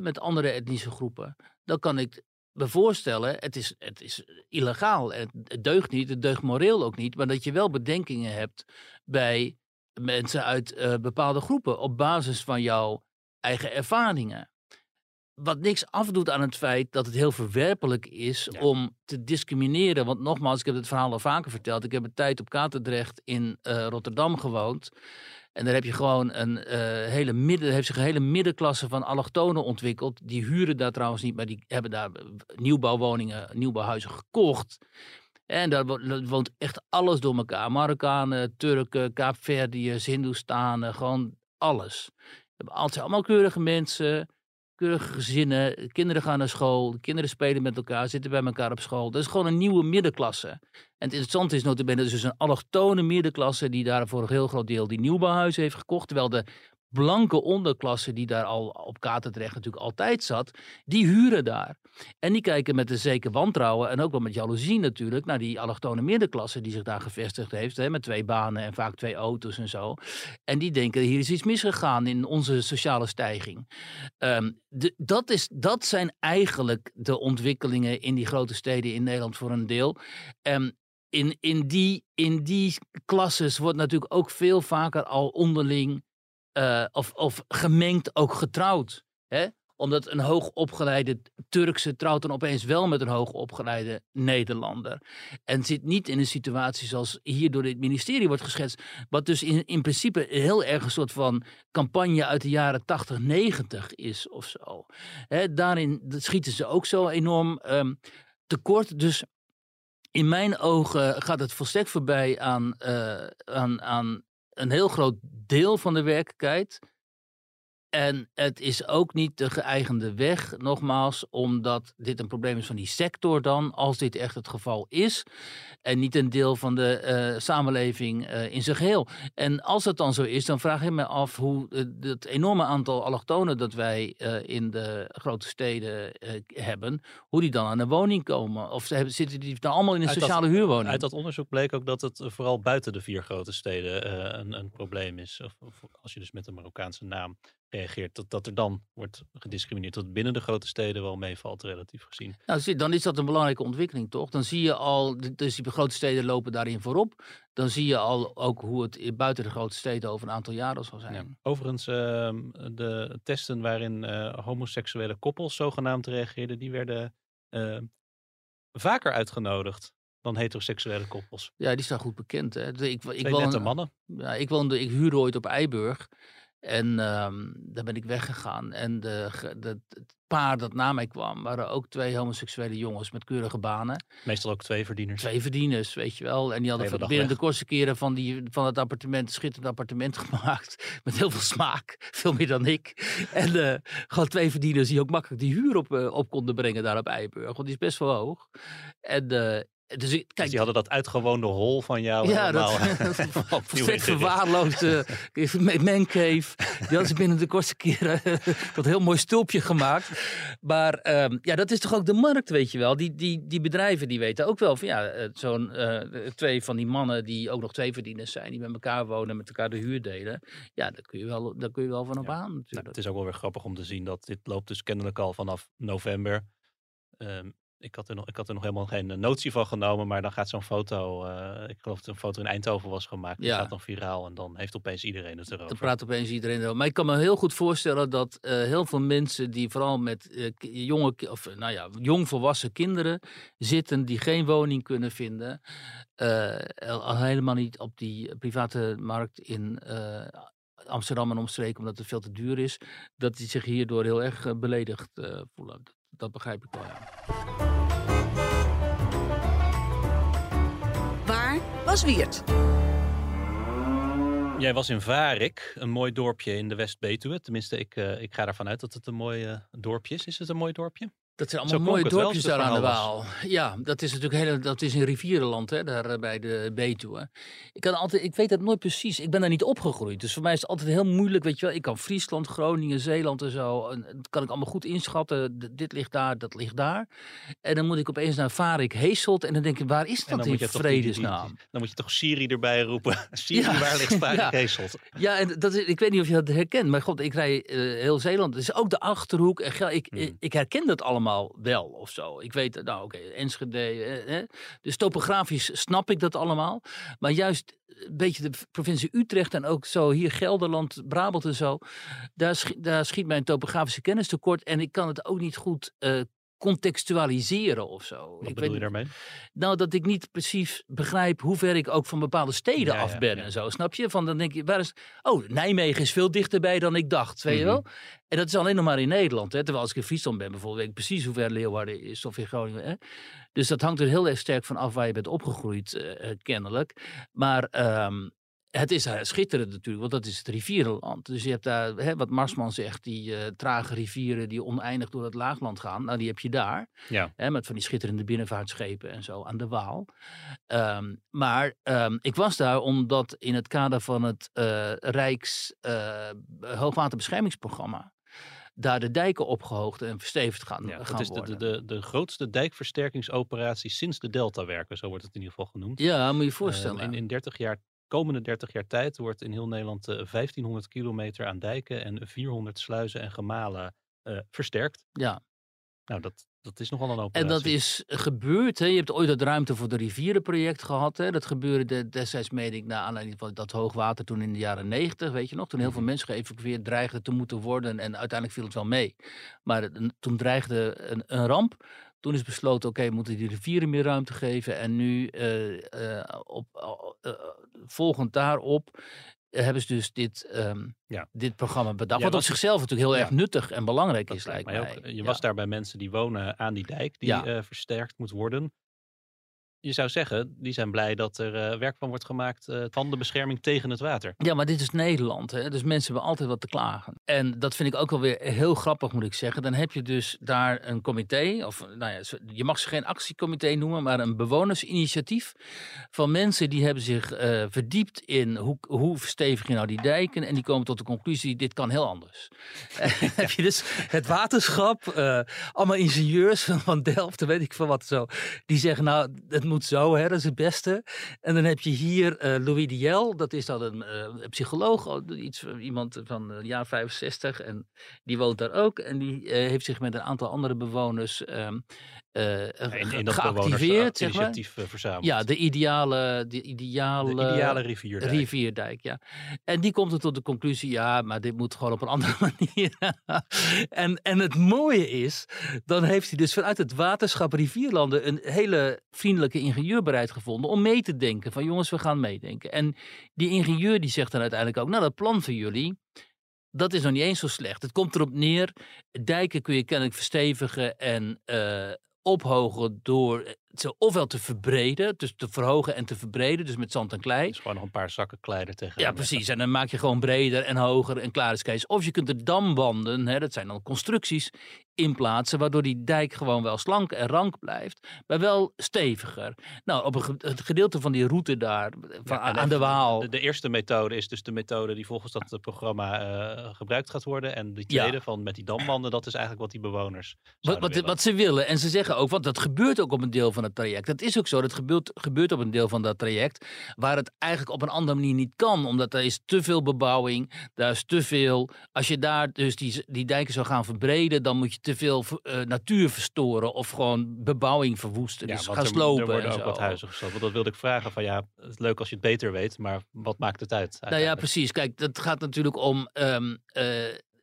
met andere etnische groepen, dan kan ik me voorstellen, het is, het is illegaal, en het deugt niet, het deugt moreel ook niet, maar dat je wel bedenkingen hebt bij mensen uit eh, bepaalde groepen op basis van jouw eigen ervaringen wat niks afdoet aan het feit dat het heel verwerpelijk is Ja. om te discrimineren. Want nogmaals, ik heb het verhaal al vaker verteld. Ik heb een tijd op Katendrecht in eh, Rotterdam gewoond. En daar heb je gewoon een eh, hele midden, heeft zich een hele middenklasse van allochtonen ontwikkeld. Die huren daar trouwens niet, maar die hebben daar nieuwbouwwoningen, nieuwbouwhuizen gekocht. En daar wo- daar woont echt alles door elkaar. Marokkanen, Turken, Kaapverdiërs, Hindoestanen, gewoon alles. Hebben altijd allemaal keurige mensen keurige gezinnen, kinderen gaan naar school, de kinderen spelen met elkaar, zitten bij elkaar op school. Dat is gewoon een nieuwe middenklasse. En het interessante is notabene, dat is dus een allochtone middenklasse die daar voor een heel groot deel die nieuwbouwhuizen heeft gekocht, terwijl de blanke onderklasse die daar al op Katendrecht natuurlijk altijd zat, die huren daar. En die kijken met een zeker wantrouwen en ook wel met jaloezie natuurlijk naar die allochtone middenklasse die zich daar gevestigd heeft, hè, met twee banen en vaak twee auto's en zo. En die denken, hier is iets misgegaan in onze sociale stijging. Ehm, de, dat, is, dat zijn eigenlijk de ontwikkelingen in die grote steden in Nederland voor een deel. Ehm, in, in, die, in die klasses wordt natuurlijk ook veel vaker al onderling eh, of, of gemengd ook getrouwd. Hè? Omdat een hoogopgeleide Turkse trouwt dan opeens wel met een hoogopgeleide Nederlander. En zit niet in een situatie zoals hier door dit ministerie wordt geschetst. Wat dus in, in principe heel erg een soort van campagne uit de jaren 80, 90 is of zo. Hè, daarin schieten ze ook zo enorm ehm, tekort. Dus in mijn ogen gaat het volstrekt voorbij aan, eh, aan, aan een heel groot deel van de werkelijkheid. En het is ook niet de geëigende weg, nogmaals, omdat dit een probleem is van die sector dan, als dit echt het geval is. En niet een deel van de eh, samenleving eh, in zijn geheel. En als dat dan zo is, dan vraag ik me af hoe eh, het enorme aantal allochtonen dat wij eh, in de grote steden eh, hebben, hoe die dan aan een woning komen. Of ze hebben, zitten die dan allemaal in een Uit dat- sociale huurwoning? Uit dat onderzoek bleek ook dat het eh, vooral buiten de vier grote steden eh, een, een probleem is. Of, of als je dus met een Marokkaanse naam reageert, dat, dat er dan wordt gediscrimineerd. Dat binnen de grote steden wel meevalt, relatief gezien. Nou, dan is dat een belangrijke ontwikkeling, toch? Dan zie je al, dus die grote steden lopen daarin voorop. Dan zie je al ook hoe het buiten de grote steden over een aantal jaren zal zijn. Ja. Overigens, ehm, de testen waarin eh, homoseksuele koppels zogenaamd reageerden, die werden eh, vaker uitgenodigd dan heteroseksuele koppels. Ja, die staan goed bekend. Hè? Ik, ik, Twee woon, nette mannen. Ja, ik, woonde, ik huurde ooit op Eiburg. En ehm, daar ben ik weggegaan. En de, het paar dat na mij kwam, waren ook twee homoseksuele jongens met keurige banen. Meestal ook twee verdieners. Twee verdieners, weet je wel. En die hadden binnen de kortste keren van, die, van het appartement, schitterend appartement *laughs* gemaakt. Met heel veel smaak. Veel meer dan ik. En eh, gewoon twee verdieners die ook makkelijk die huur op, eh, op konden brengen daar op Eiburg. Want die is best wel hoog. En eh, dus ik, Dus kijk, die hadden dat uitgewoonde hol van jou ja, dat *laughs* *laughs* verwaarloosde uh, mancave. Die hadden ze binnen de kortste keren dat heel mooi stulpje gemaakt. Maar ehm, ja, dat is toch ook de markt, weet je wel. Die, die, die bedrijven die weten ook wel van ja, eh, zo'n eh, twee van die mannen die ook nog twee verdieners zijn, die met elkaar wonen, met elkaar de huur delen. Ja, daar kun je wel, daar kun je wel van op Ja. aan Nou, natuurlijk. het is ook wel weer grappig om te zien dat dit loopt dus kennelijk al vanaf november. Ehm, ik, had er nog, ik had er nog helemaal geen eh, notie van genomen, maar dan gaat zo'n foto, eh, ik geloof dat een foto in Eindhoven was gemaakt, die Ja. gaat dan viraal en dan heeft opeens iedereen het Dan erover. praat opeens iedereen erover. Maar ik kan me heel goed voorstellen dat eh, heel veel mensen die vooral met jonge, of nou ja, jongvolwassen kinderen zitten die geen woning kunnen vinden, al al helemaal niet op die private markt in Amsterdam en omstreken, omdat het veel te duur is, dat die zich hierdoor heel erg beledigd voelen. Dat, begrijp ik wel, ja. Waar was Wiert? Jij was in Varik, een mooi dorpje in de West-Betuwe. Tenminste, ik, eh, ik ga ervan uit dat het een mooi eh, dorpje is. Is het een mooi dorpje? Dat zijn allemaal mooie dorpjes daar aan de Waal. Ja, dat is natuurlijk hele, dat is in rivierenland, hè, daar eh, bij de Betuwe. Ik, kan altijd, ik weet het nooit precies. Ik ben daar niet opgegroeid. Dus voor mij is het altijd heel moeilijk, weet je wel. Ik kan Friesland, Groningen, Zeeland en zo. En dat kan ik allemaal goed inschatten. D- dit ligt daar, dat ligt daar. En dan moet ik opeens naar Varik, Heeselt. En dan denk ik, waar is dat in vredesnaam? Dan moet je toch Siri erbij roepen. *laughs* *laughs* Siri, Ja, waar ligt Varik ja. Heeselt? Ja, en dat is, ik weet niet of je dat herkent, maar god, ik rij eh, heel Zeeland. Het is ook de Achterhoek. En Gel- ik, Hmm. ik herken dat allemaal wel of zo. Ik weet, nou oké, Enschede. eh, eh. Dus topografisch snap ik dat allemaal. Maar juist een beetje de provincie Utrecht en ook zo hier Gelderland, Brabant en zo. Daar, schi- daar schiet mijn topografische kennis tekort. En ik kan het ook niet goed eh, contextualiseren of zo. Wat ik bedoel je daarmee? nou, dat ik niet precies begrijp hoe ver ik ook van bepaalde steden Ja, af ben ja. en zo. Snap je? Van dan denk je, waar is. Oh, Nijmegen is veel dichterbij dan ik dacht. Weet je Mhm. wel? En dat is alleen nog maar in Nederland. Hè? Terwijl als ik in Friesland ben bijvoorbeeld, weet ik precies hoe ver Leeuwarden is of in Groningen. Hè? Dus dat hangt er heel erg sterk van af waar je bent opgegroeid, eh, eh, kennelijk. Maar. ehm, het is daar schitterend natuurlijk, want dat is het rivierenland. Dus je hebt daar, hè, wat Marsman zegt, die eh, trage rivieren die oneindig door het laagland gaan. Nou, die heb je daar. Ja. Hè, met van die schitterende binnenvaartschepen en zo aan de Waal. Ehm, maar ehm, ik was daar omdat in het kader van het eh, Rijks eh, hoogwaterbeschermingsprogramma daar de dijken opgehoogd en verstevigd gaan, Ja, gaan het is de, worden. de, de, de grootste dijkversterkingsoperatie sinds de Deltawerken, zo wordt het in ieder geval genoemd. Ja, moet je je Ehm, voorstellen. in, in 30 jaar, komende 30 jaar tijd wordt in heel Nederland eh, 1500 kilometer aan dijken en 400 sluizen en gemalen eh, versterkt. ja. Nou, dat, dat is nogal een En operatie. dat is gebeurd. Hè. Je hebt ooit het ruimte voor de rivierenproject gehad. Hè. Dat gebeurde de- destijds, meen ik, naar aanleiding van dat hoogwater toen in de jaren negentig. Weet je nog? Toen heel veel Mhm. mensen geëvacueerd dreigden te moeten worden. En uiteindelijk viel het wel mee. Maar het- toen dreigde een, een ramp. Toen is besloten, oké, moeten die rivieren meer ruimte geven. En nu, eh, eh, op, eh, volgend daarop, hebben ze dus dit, ehm, Ja. dit programma bedacht. Jij wat op zichzelf natuurlijk heel Ja. erg nuttig en belangrijk Dat is, lijkt mij ook. Je Ja. was daar bij mensen die wonen aan die dijk, die versterkt moet worden. Je zou zeggen, die zijn blij dat er eh, werk van wordt gemaakt eh, van de bescherming tegen het water. Ja, maar dit is Nederland. Hè? Dus mensen hebben altijd wat te klagen. En dat vind ik ook wel weer heel grappig, moet ik zeggen. Dan heb je dus daar een comité, of nou ja, je mag ze geen actiecomité noemen, maar een bewonersinitiatief van mensen die hebben zich eh, verdiept in hoe, hoe verstevig je nou die dijken. En die komen tot de conclusie, dit kan heel anders. *laughs* Heb je dus het waterschap, eh, allemaal ingenieurs van Delft, weet ik veel wat zo. Die zeggen, nou, het moet zo, hè, dat is het beste. En dan heb je hier eh, Louis Diel, dat is dan een, eh, psycholoog, iets, iemand van de jaar 65. En die woont daar ook. En die eh, heeft zich met een aantal andere bewoners ehm, eh, In, in dat geactiveerd, zeg maar. initiatief verzameld. Ja, de ideale, de ideale, de ideale rivierdijk. rivierdijk, ja. En die komt er tot de conclusie, ja, maar dit moet gewoon op een *laughs* andere manier. en, en het mooie is, dan heeft hij dus vanuit het waterschap Rivierlanden een hele vriendelijke ingenieur bereid gevonden om mee te denken. Van jongens, we gaan meedenken. En die ingenieur die zegt dan uiteindelijk ook, nou dat plan van jullie, dat is nog niet eens zo slecht. Het komt erop neer, dijken kun je kennelijk verstevigen en eh, ophogen door ze ofwel te verbreden, dus te verhogen en te verbreden, dus met zand en klei. Dus gewoon nog een paar zakken klei er tegen. Ja, precies. En dan maak je gewoon breder en hoger en klaar is Kees. Of je kunt er damwanden, hè, dat zijn dan constructies, in plaatsen, waardoor die dijk gewoon wel slank en rank blijft, maar wel steviger. Nou, op een het gedeelte van die route daar, van, Ja, en aan de Waal. De, de eerste methode is dus de methode die volgens dat programma eh, gebruikt gaat worden. En die Ja. tweede van met die damwanden, dat is eigenlijk wat die bewoners Wat, wat, wat ze willen. En ze zeggen ook, want dat gebeurt ook op een deel van het traject. Dat is ook zo, dat gebeurt, gebeurt op een deel van dat traject. Waar het eigenlijk op een andere manier niet kan. Omdat er is te veel bebouwing. Daar is te veel. Als je daar dus die, die dijken zou gaan verbreden. Dan moet je te veel eh, natuur verstoren. Of gewoon bebouwing verwoesten. Ja, dus gaan er, slopen. er worden en ook zo. wat huizen. Want dat wilde ik vragen van ja, het is leuk als je het beter weet, maar wat maakt het uit? Nou ja, precies. Kijk, dat gaat natuurlijk om. ehm, eh,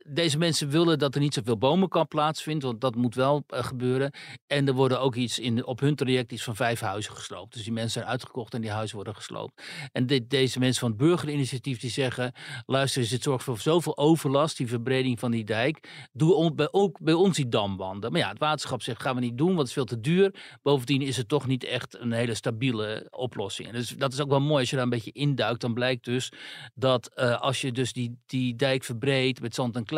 deze mensen willen dat er niet zoveel bomenkamp plaatsvindt, want dat moet wel eh, gebeuren. En er worden ook iets in, op hun traject iets van vijf huizen gesloopt. Dus die mensen zijn uitgekocht en die huizen worden gesloopt. En deze mensen van het burgerinitiatief die zeggen: luister eens, het zorgt voor zoveel overlast, die verbreding van die dijk. Doe ook bij ons die damwanden. Maar ja, het waterschap zegt: gaan we niet doen, want het is veel te duur. Bovendien is het toch niet echt een hele stabiele oplossing. En dus dat is ook wel mooi als je daar een beetje induikt. Dan blijkt dus dat eh, als je dus die, die dijk verbreedt met zand en klei.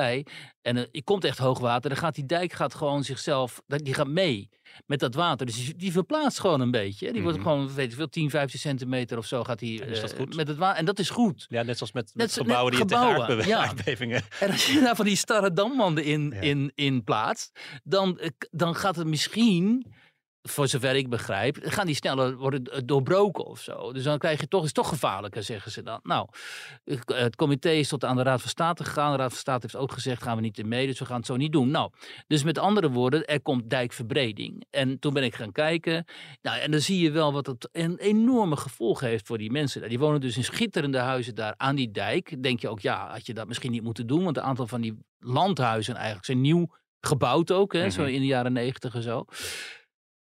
En er je komt echt hoogwater, dan gaat die dijk gaat gewoon zichzelf, die gaat mee met dat water. Dus die, die verplaatst gewoon een beetje. hè. Die wordt Mhm. gewoon, weet ik veel, 10, 15 centimeter of zo gaat die En is dat eh, met het water. En dat is goed. Ja, net zoals met, met gebouwen die je tegen gebouwen, aardbewe- *laughs* ja. aardbevingen... En als je *laughs* daar van die starre damwanden in, Ja. in, in plaatst, dan, eh, dan gaat het misschien, voor zover ik begrijp, gaan die sneller worden doorbroken of zo. Dus dan krijg je toch, is toch gevaarlijker, zeggen ze dan. Nou, het comité is tot aan de Raad van State gegaan. De Raad van State heeft ook gezegd, gaan we niet in mee, dus we gaan het zo niet doen. Nou, dus met andere woorden, er komt dijkverbreding. En toen ben ik gaan kijken. Nou, en dan zie je wel wat het een enorme gevolg heeft voor die mensen. Die wonen dus in schitterende huizen daar aan die dijk. Denk je ook, ja, had je dat misschien niet moeten doen. Want een aantal van die landhuizen eigenlijk zijn nieuw gebouwd ook. Hè, Zo Mhm. in de jaren negentig en zo.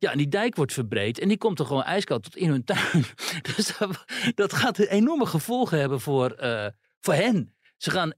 Ja, en die dijk wordt verbreed en die komt er gewoon ijskoud tot in hun tuin. *laughs* Dus dat, gaat enorme gevolgen hebben voor, eh, voor hen. Ze gaan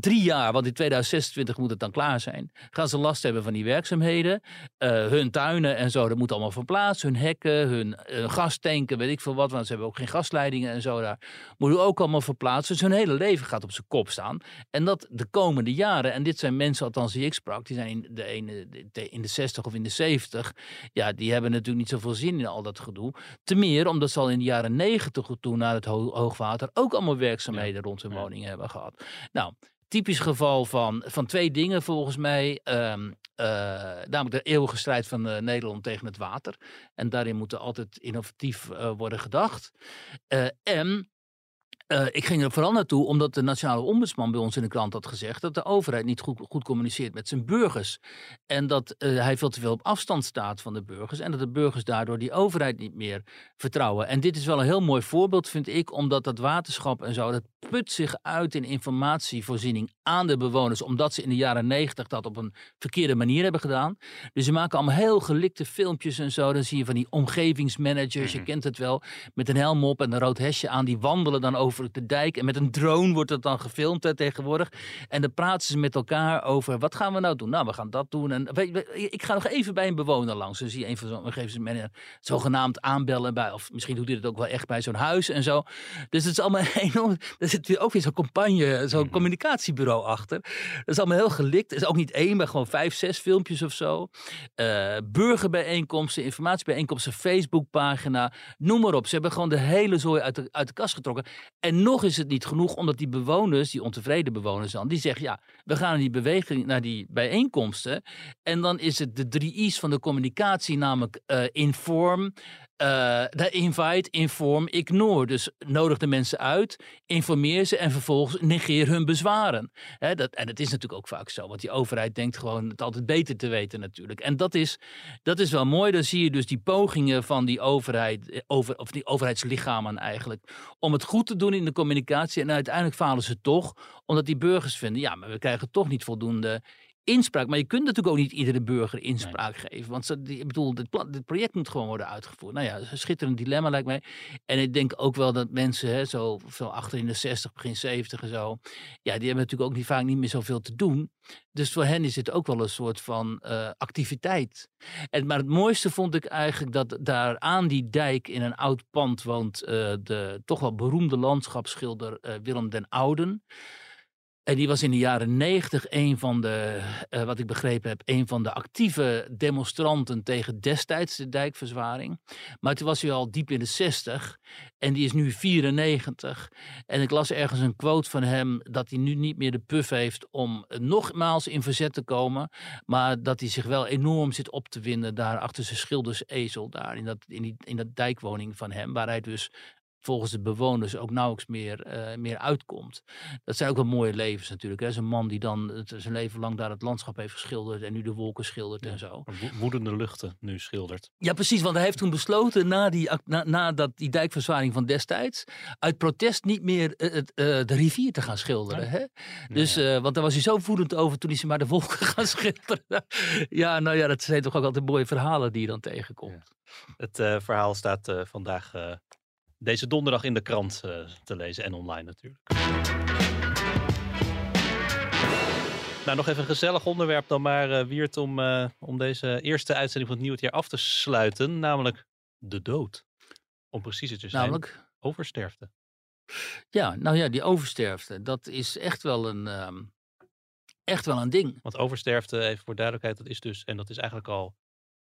drie jaar, want in 2026 moet het dan klaar zijn, gaan ze last hebben van die werkzaamheden. Eh, hun tuinen en zo, dat moet allemaal verplaatst. Hun hekken, hun eh, gastanken, weet ik veel wat, want ze hebben ook geen gasleidingen en zo daar. Moeten ook allemaal verplaatsen. Dus hun hele leven gaat op zijn kop staan. En dat de komende jaren, en dit zijn mensen althans die ik sprak, die zijn in de, ene, in de 60 of in de 70. Ja, die hebben natuurlijk niet zoveel zin in al dat gedoe. Te meer omdat ze al in de jaren 90 toen na het ho- hoogwater ook allemaal werkzaamheden rond hun Ja. woningen hebben gehad. Nou, typisch geval van, van twee dingen volgens mij. Ehm, eh, namelijk de eeuwige strijd van eh, Nederland tegen het water. En daarin moet er altijd innovatief eh, worden gedacht. En eh, ik ging er vooral naartoe omdat de nationale ombudsman bij ons in de krant had gezegd dat de overheid niet goed, goed communiceert met zijn burgers. En dat eh, hij veel te veel op afstand staat van de burgers. En dat de burgers daardoor die overheid niet meer vertrouwen. En dit is wel een heel mooi voorbeeld, vind ik, omdat dat waterschap en zo, dat put zich uit in informatievoorziening aan de bewoners. Omdat ze in de jaren negentig dat op een verkeerde manier hebben gedaan. Dus ze maken allemaal heel gelikte filmpjes en zo. Dan zie je van die omgevingsmanagers, je kent het wel, met een helm op en een rood hesje aan. Die wandelen dan over de dijk. En met een drone wordt dat dan gefilmd hè, tegenwoordig. En dan praten ze met elkaar over, wat gaan we nou doen? Nou, we gaan dat doen. En ik ga nog even bij een bewoner langs. Dan zie je een van zo'n omgevingsmanager zogenaamd aanbellen bij, of misschien doet hij dat ook wel echt bij zo'n huis en zo. Dus het is allemaal *laughs* enorm, er zit weer ook weer zo'n campagne, zo'n communicatiebureau achter. Dat is allemaal heel gelikt. Het is ook niet één, maar gewoon vijf, zes filmpjes of zo. Eh, burgerbijeenkomsten, informatiebijeenkomsten, Facebookpagina, noem maar op. Ze hebben gewoon de hele zooi uit de, uit de kast getrokken. En nog is het niet genoeg, omdat die bewoners, die ontevreden bewoners dan, die zeggen ja, we gaan naar die beweging, naar die bijeenkomsten. En dan is het de drie I's van de communicatie, namelijk eh, inform, de invite, inform, ignore. Dus nodig de mensen uit, informeer ze en vervolgens negeer hun bezwaren. Dat, en dat is natuurlijk ook vaak zo, want die overheid denkt gewoon het altijd beter te weten natuurlijk. En dat is, dat is wel mooi. Dan zie je dus die pogingen van die overheid, eh, over, of die overheidslichamen eigenlijk, om het goed te doen in de communicatie. En uiteindelijk falen ze toch, omdat die burgers vinden, ja, maar we krijgen toch niet voldoende inspraak. Maar je kunt natuurlijk ook niet iedere burger inspraak geven. Want ze, ik bedoel, dit, pla- dit project moet gewoon worden uitgevoerd. Nou ja, een schitterend dilemma lijkt mij. En ik denk ook wel dat mensen, hè, zo veel achter in de 60, begin 70 en zo. Ja, die hebben natuurlijk ook niet, vaak niet meer zoveel te doen. Dus voor hen is het ook wel een soort van eh, activiteit. En, maar het mooiste vond ik eigenlijk dat daar aan die dijk in een oud pand woont eh, de toch wel beroemde landschapsschilder eh, Willem den Ouden. En die was in de jaren negentig een van de, eh, wat ik begrepen heb, een van de actieve demonstranten tegen destijds de dijkverzwaring. Maar toen was hij al diep in de 60 en die is nu 94. En ik las ergens een quote van hem dat hij nu niet meer de puff heeft om nogmaals in verzet te komen. Maar dat hij zich wel enorm zit op te winden daar achter zijn schildersezel, daar in dat, in, in dat dijkwoning van hem. Waar hij dus volgens de bewoners ook nauwelijks meer, eh, meer uitkomt. Dat zijn ook wel mooie levens natuurlijk. Hè. Zo'n man die dan het, zijn leven lang daar het landschap heeft geschilderd en nu de wolken schildert en zo. Wo- Woedende luchten nu schildert. Ja, precies, want hij heeft toen besloten na, die, na, na dat, die dijkverzwaring van destijds, uit protest niet meer eh, het, eh, de rivier te gaan schilderen. Hè? Dus, eh, want daar was hij zo voedend over toen hij ze maar de wolken *laughs* gaan schilderen. ja, nou ja, dat zijn toch ook altijd mooie verhalen die je dan tegenkomt. Het eh, verhaal staat eh, vandaag eh, deze donderdag in de krant eh, te lezen en online natuurlijk. Nou, nog even een gezellig onderwerp dan maar, eh, Wiert, om, eh, om deze eerste uitzending van het nieuwe jaar af te sluiten. Namelijk de dood. Om precies te zijn. Namelijk, oversterfte. ja, nou ja, die oversterfte, dat is echt wel een, ehm, echt wel een ding. Want oversterfte, even voor duidelijkheid, dat is dus, en dat is eigenlijk al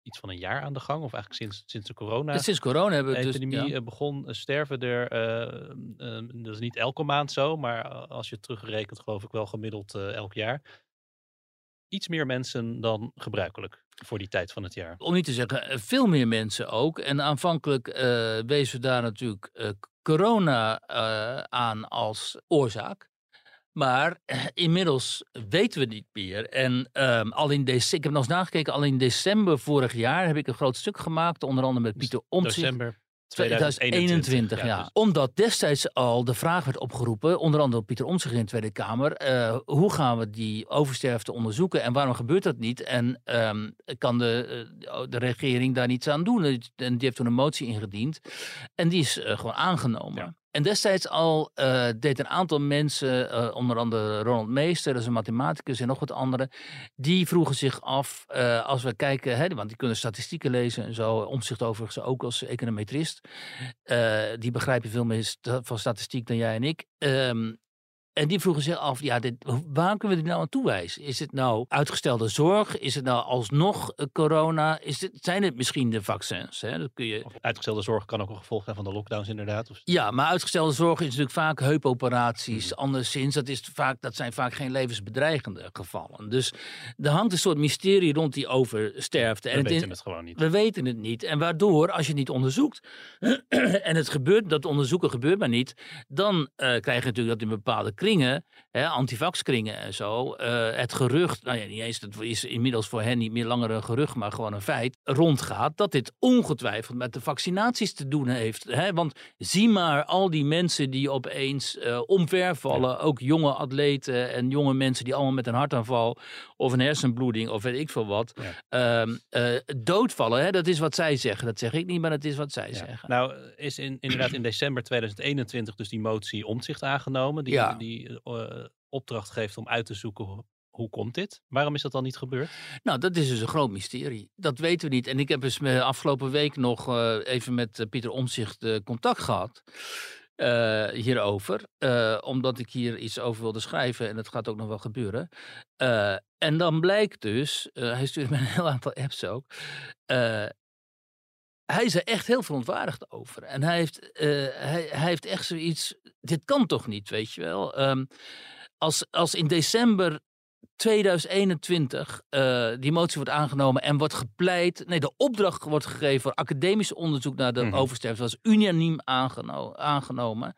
iets van een jaar aan de gang. Of eigenlijk sinds, sinds de corona. Sinds corona hebben we dus... ja. eh, begon, eh, sterven er, eh, eh, dat is niet elke maand zo, maar als je het terugrekent geloof ik wel gemiddeld elk jaar. Iets meer mensen dan gebruikelijk voor die tijd van het jaar. om niet te zeggen veel meer mensen ook. En aanvankelijk wezen we daar natuurlijk corona aan als oorzaak. Maar *clears throat* inmiddels weten we niet meer. En ehm, al in december, ik heb nog eens nagekeken, al in december vorig jaar heb ik een groot stuk gemaakt. Onder andere met Pieter Omtzigt. December 2021, 2021. ja. dus Omdat destijds al de vraag werd opgeroepen, onder andere door Pieter Omtzigt in de Tweede Kamer, eh, hoe gaan we die oversterfte onderzoeken en waarom gebeurt dat niet? En ehm, kan de, eh, de regering daar niets aan doen? En die heeft toen een motie ingediend en die is eh, gewoon aangenomen. Ja. En destijds al eh, deed een aantal mensen, eh, onder andere Ronald Meester, dat is een mathematicus en nog wat anderen, die vroegen zich af, eh, als we kijken, hè, want die kunnen statistieken lezen en zo, omzicht overigens ook als econometrist, die begrijpen veel meer van statistiek dan jij en ik. Ehm, en die vroegen zich af, ja, dit, waar kunnen we dit nou aan toewijzen? Is het nou uitgestelde zorg? Is het nou alsnog eh, corona? Is het, zijn het misschien de vaccins? Hè? Dat kun je, Of uitgestelde zorg kan ook een gevolg zijn van de lockdowns inderdaad. Of, ja, maar uitgestelde zorg is natuurlijk vaak heupoperaties. Anderszins, dat, is vaak, dat zijn vaak geen levensbedreigende gevallen. Dus er hangt een soort mysterie rond die oversterfte. we En weten in- het gewoon niet. we weten het niet. En waardoor, als je het niet onderzoekt, *clears throat* en het gebeurt, dat onderzoeken gebeurt maar niet, dan eh, krijg je natuurlijk dat in bepaalde kringen, hè, antivaxkringen en zo, eh, het gerucht, nou ja, niet eens, dat is inmiddels voor hen niet meer langer een gerucht, maar gewoon een feit, rondgaat dat dit ongetwijfeld met de vaccinaties te doen heeft. Hè? Want zie maar al die mensen die opeens eh omvervallen, ook jonge atleten en jonge mensen die allemaal met een hartaanval of een hersenbloeding of weet ik veel wat, ehm, eh, doodvallen. Hè? Dat is wat zij zeggen. Dat zeg ik niet, maar dat is wat zij Ja. zeggen. Nou, is in, inderdaad in december 2021 dus die motie omzicht aangenomen. Die eh, opdracht geeft om uit te zoeken hoe, komt dit? Waarom is dat dan niet gebeurd? Nou, dat is dus een groot mysterie. Dat weten we niet. En ik heb dus me afgelopen week nog eh, even met eh, Pieter Omzicht contact gehad. eh, hierover. eh, omdat ik hier iets over wilde schrijven. En dat gaat ook nog wel gebeuren. Eh, en dan blijkt dus. eh, hij stuurde me een heel aantal apps ook. Eh, hij is er echt heel verontwaardigd over. En hij heeft, eh, hij, hij heeft echt zoiets. Dit kan toch niet, weet je wel? Ehm, als, als in december 2021 eh, die motie wordt aangenomen en wordt gepleit. Nee, de opdracht wordt gegeven voor academisch onderzoek naar de oversterfte. Dat was unaniem aangeno- aangenomen.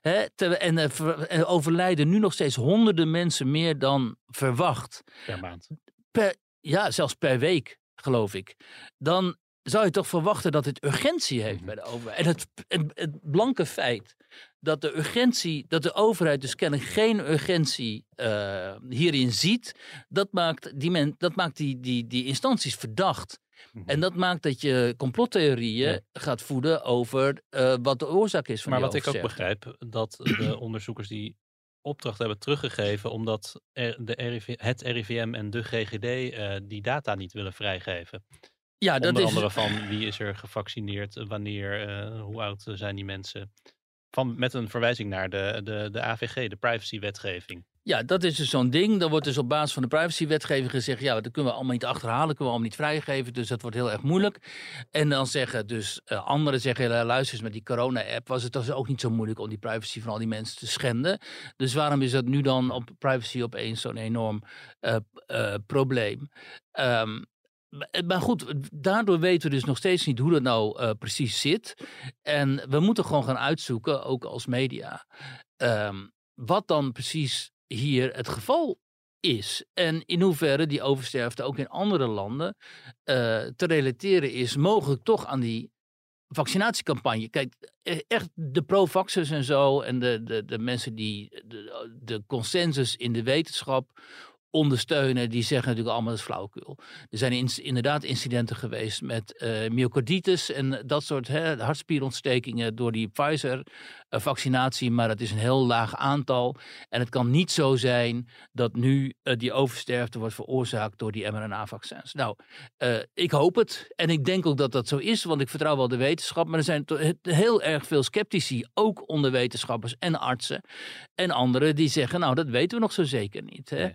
Hè, terwijl- en er ver- er overlijden nu nog steeds honderden mensen meer dan verwacht. Per maand. Per, ja, zelfs per week, geloof ik. Dan zou je toch verwachten dat het urgentie heeft Mhm. bij de overheid. En het, het, het blanke feit dat de urgentie, dat de overheid dus kennelijk geen urgentie eh, hierin ziet, dat maakt die, men, dat maakt die, die, die instanties verdacht. Mhm. En dat maakt dat je complottheorieën gaat voeden over eh, wat de oorzaak is van Maar wat ik ook begrijp, dat de *clears throat* onderzoekers die opdracht hebben teruggegeven, omdat er, de RIV, het RIVM en de GGD eh, die data niet willen vrijgeven. Ja, dat Onder is, andere van wie is er gevaccineerd, eh, wanneer, eh, hoe oud eh, zijn die mensen. Van, met een verwijzing naar de, de, de AVG, de privacywetgeving. Ja, dat is dus zo'n ding. Dan wordt dus op basis van de privacywetgeving gezegd... ja, dat kunnen we allemaal niet achterhalen, kunnen we allemaal niet vrijgeven. Dus dat wordt heel erg moeilijk. En dan zeggen dus anderen zeggen... luister eens, met die corona-app was het dus ook niet zo moeilijk... om die privacy van al die mensen te schenden. Dus waarom is dat nu dan op privacy opeens zo'n enorm probleem? Ehm, maar- maar goed, daardoor weten we dus nog steeds niet hoe dat nou eh, precies zit. En we moeten gewoon gaan uitzoeken, ook als media... ehm, wat dan precies hier het geval is. En in hoeverre die oversterfte ook in andere landen eh, te relateren is, mogelijk toch aan die vaccinatiecampagne. Kijk, echt de pro-vaxxers en zo en de, de, de mensen die de, de consensus in de wetenschap ondersteunen, die zeggen natuurlijk allemaal dat is flauwekul. Er zijn inderdaad incidenten geweest met eh myocarditis en dat soort hè, hartspierontstekingen door die Pfizer-vaccinatie, maar dat is een heel laag aantal. En het kan niet zo zijn dat nu eh, die oversterfte wordt veroorzaakt door die mRNA-vaccins. Nou, eh, ik hoop het en ik denk ook dat dat zo is, want ik vertrouw wel de wetenschap, maar er zijn heel erg veel sceptici, ook onder wetenschappers en artsen en anderen, die zeggen, nou, dat weten we nog zo zeker niet. Hè?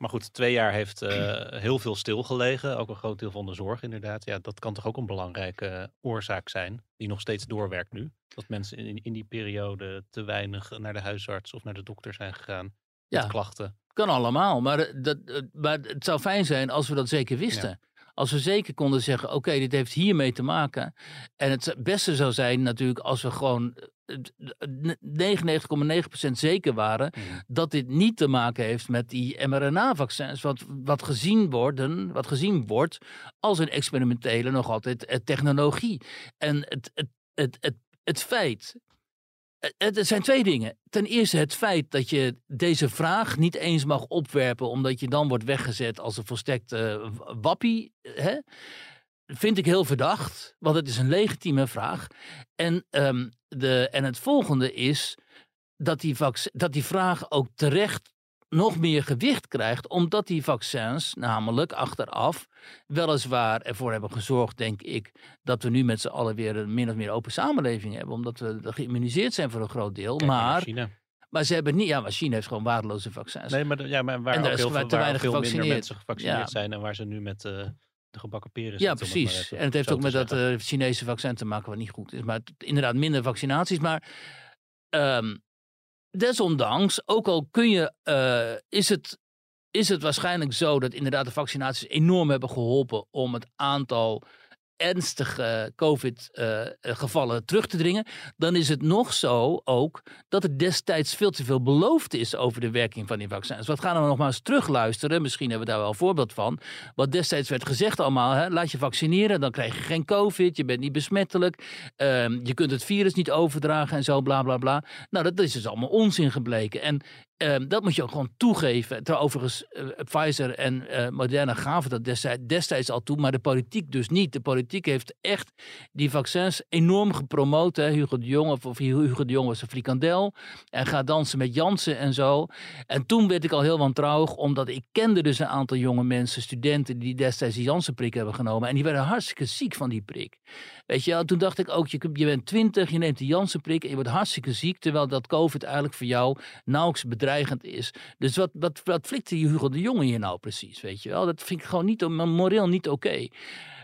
Maar goed, twee jaar heeft eh, *clears throat* heel veel stilgelegen. Ook een groot deel van de zorg inderdaad. Ja, dat kan toch ook een belangrijke oorzaak zijn. Die nog steeds doorwerkt nu. Dat mensen in, in die periode te weinig naar de huisarts of naar de dokter zijn gegaan. Ja. Met klachten. Kan allemaal, maar, eh, dat, eh, maar het zou fijn zijn als we dat zeker wisten. Als we zeker konden zeggen, oké, dit heeft hiermee te maken. En het beste zou zijn natuurlijk als we gewoon eh, eh, 99,9% zeker waren Mhm. dat dit niet te maken heeft met die mRNA-vaccins. Wat, wat, gezien worden, wat gezien wordt als een experimentele nog altijd eh, technologie. En het, het, het, het, het feit eh, het, het zijn twee dingen. Ten eerste het feit dat je deze vraag niet eens mag opwerpen, omdat je dan wordt weggezet als een volstrekt eh, wappie. Hè? Vind ik heel verdacht, want het is een legitieme vraag. En, ehm, de, en het volgende is dat die, dat die vraag ook terecht nog meer gewicht krijgt, omdat die vaccins namelijk achteraf weliswaar ervoor hebben gezorgd, denk ik, dat we nu met z'n allen weer een min of meer open samenleving hebben, omdat we geïmmuniseerd zijn voor een groot deel. Kijk maar, China. maar ze hebben niet, ja, maar China heeft gewoon waardeloze vaccins. Nee, maar, de- ja, maar waar En ook heel veel, te weinig veel minder mensen gevaccineerd Ja. zijn. En waar ze nu met eh, de gebakken peren Ja, zitten, maar precies. En het heeft ook met dat eh, Chinese vaccin te maken, wat niet goed is. Maar inderdaad, minder vaccinaties. Maar ehm, desondanks, ook al kun je, eh, is, het, is het waarschijnlijk zo dat inderdaad de vaccinaties enorm hebben geholpen om het aantal ernstige COVID-gevallen terug te dringen, dan is het nog zo ook dat er destijds veel te veel beloofd is over de werking van die vaccins. Wat gaan we nog maar eens terugluisteren? Misschien hebben we daar wel een voorbeeld van. Wat destijds werd gezegd allemaal, hè, laat je vaccineren, dan krijg je geen COVID, je bent niet besmettelijk, ehm, je kunt het virus niet overdragen en zo, bla bla bla. Nou, dat is dus allemaal onzin gebleken. En ehm, dat moet je ook gewoon toegeven. Ter overigens, eh, Pfizer en eh, Moderna gaven dat destijds, destijds al toe, maar de politiek dus niet. De politiek heeft echt die vaccins enorm gepromoot. Hè. Hugo de Jong, of, Hugo de Jong was een frikandel. En gaat dansen met Jansen en zo. En toen werd ik al heel wantrouwig, omdat ik kende dus een aantal jonge mensen, studenten, die destijds die Janssen-prik hebben genomen. En die werden hartstikke ziek van die prik. Weet je toen dacht ik ook, je, je bent twintig, je neemt die Janssen-prik en je wordt hartstikke ziek, terwijl dat COVID eigenlijk voor jou nauwelijks bedreigend is. Dus wat, wat, wat flikt die Hugo de Jonge hier nou precies, weet je wel? Dat vind ik gewoon niet, moreel niet oké.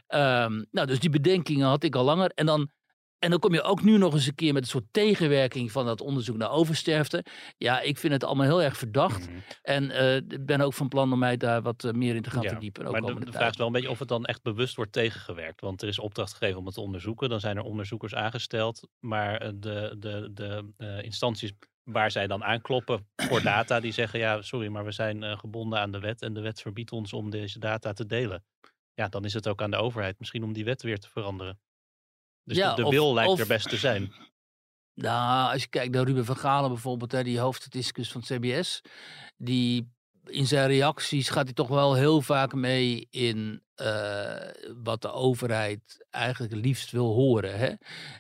Ehm, nou, dus die bedenkingen had ik al langer. En dan, en dan kom je ook nu nog eens een keer met een soort tegenwerking van dat onderzoek naar oversterfte. Ja, ik vind het allemaal heel erg verdacht. Mhm. En eh, ik ben ook van plan om mij daar wat eh, meer in te gaan Ja, verdiepen. Ook maar de, de vraag is wel een beetje of het dan echt bewust wordt tegengewerkt. Want er is opdracht gegeven om het te onderzoeken. Dan zijn er onderzoekers aangesteld. Maar eh, de, de, de eh, instanties waar zij dan aankloppen voor data, die zeggen ja, sorry, maar we zijn eh, gebonden aan de wet. En de wet verbiedt ons om deze data te delen. Ja, dan is het ook aan de overheid misschien om die wet weer te veranderen. Dus Ja, de, wil lijkt of- er best te zijn. *clears throat* Nou, als je kijkt naar Ruben van Galen bijvoorbeeld, hè, die hoofdstatisticus van het CBS, die in zijn reacties gaat hij toch wel heel vaak mee in eh, wat de overheid eigenlijk liefst wil horen. Hè?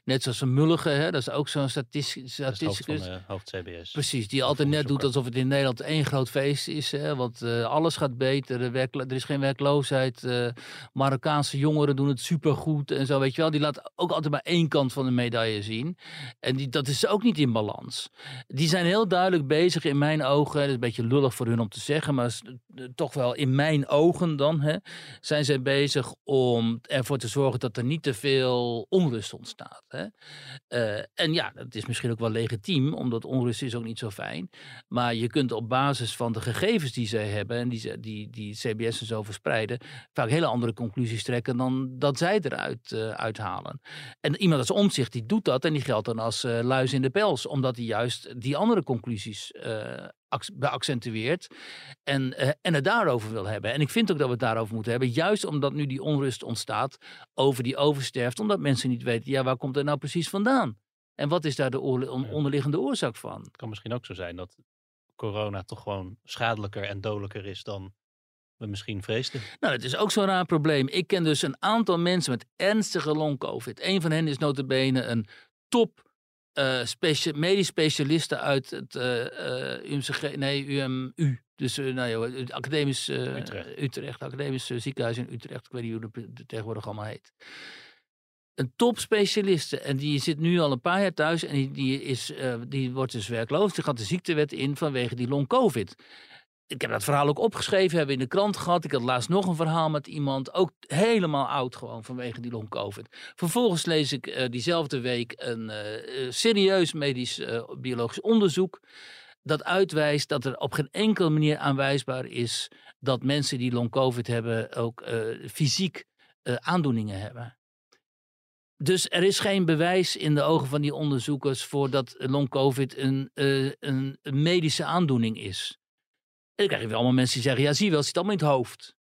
Net zoals een Mulligen, hè? dat is ook zo'n statistisch, Dat is het hoofd van statisticus. hoofd CBS. Precies, die altijd net doet alsof het in Nederland één groot feest is. Hè? Want eh, alles gaat beter, er is geen werkloosheid. eh, Marokkaanse jongeren doen het supergoed en zo, weet je wel. Die laat ook altijd maar één kant van de medaille zien. En die, dat is ook niet in balans. Die zijn heel duidelijk bezig in mijn ogen. Dat is een beetje lullig voor hun om te zeggen, maar eh, toch wel in mijn ogen dan. Hè, zijn zij bezig om ervoor te zorgen dat er niet te veel onrust ontstaat. Hè. Eh, en ja, dat is misschien ook wel legitiem, omdat onrust is ook niet zo fijn. Maar je kunt op basis van de gegevens die zij hebben en die, die, die CBS en zo verspreiden, vaak hele andere conclusies trekken dan dat zij eruit eh, uithalen. En iemand als Omtzigt die doet dat en die geldt dan als eh, luis in de pels, omdat hij juist die andere conclusies beaccentueert en, eh, en het daarover wil hebben. En ik vind ook dat we het daarover moeten hebben, juist omdat nu die onrust ontstaat over die oversterft, omdat mensen niet weten, ja, waar komt het nou precies vandaan? En wat is daar de onderliggende oorzaak van? Het kan misschien ook zo zijn dat corona toch gewoon schadelijker en dodelijker is dan we misschien vreesden. Nou, dat is ook zo'n raar probleem. Ik ken dus een aantal mensen met ernstige long-covid. Een van hen is notabene een top eh, specia- medisch specialiste uit het eh, eh, UMCG, nee, UMU. Dus eh, nou, ja, het academisch eh, Utrecht. Utrecht, academisch eh, ziekenhuis in Utrecht. Ik weet niet hoe dat het tegenwoordig allemaal heet. Een topspecialiste. En die zit nu al een paar jaar thuis. En die, die, is, eh, die wordt dus werkloos. Die gaat de ziektewet in vanwege die long-covid. Ik heb dat verhaal ook opgeschreven, hebben in de krant gehad. Ik had laatst nog een verhaal met iemand, ook helemaal oud gewoon vanwege die long-covid. Vervolgens lees ik eh, diezelfde week een eh, serieus medisch biologisch onderzoek. Dat uitwijst dat er op geen enkele manier aanwijsbaar is dat mensen die long-covid hebben ook fysiek aandoeningen hebben. Dus er is geen bewijs in de ogen van die onderzoekers voor dat long-covid een medische aandoening is. En dan krijg je weer allemaal mensen die zeggen, ja zie je wel, het zit allemaal in het hoofd.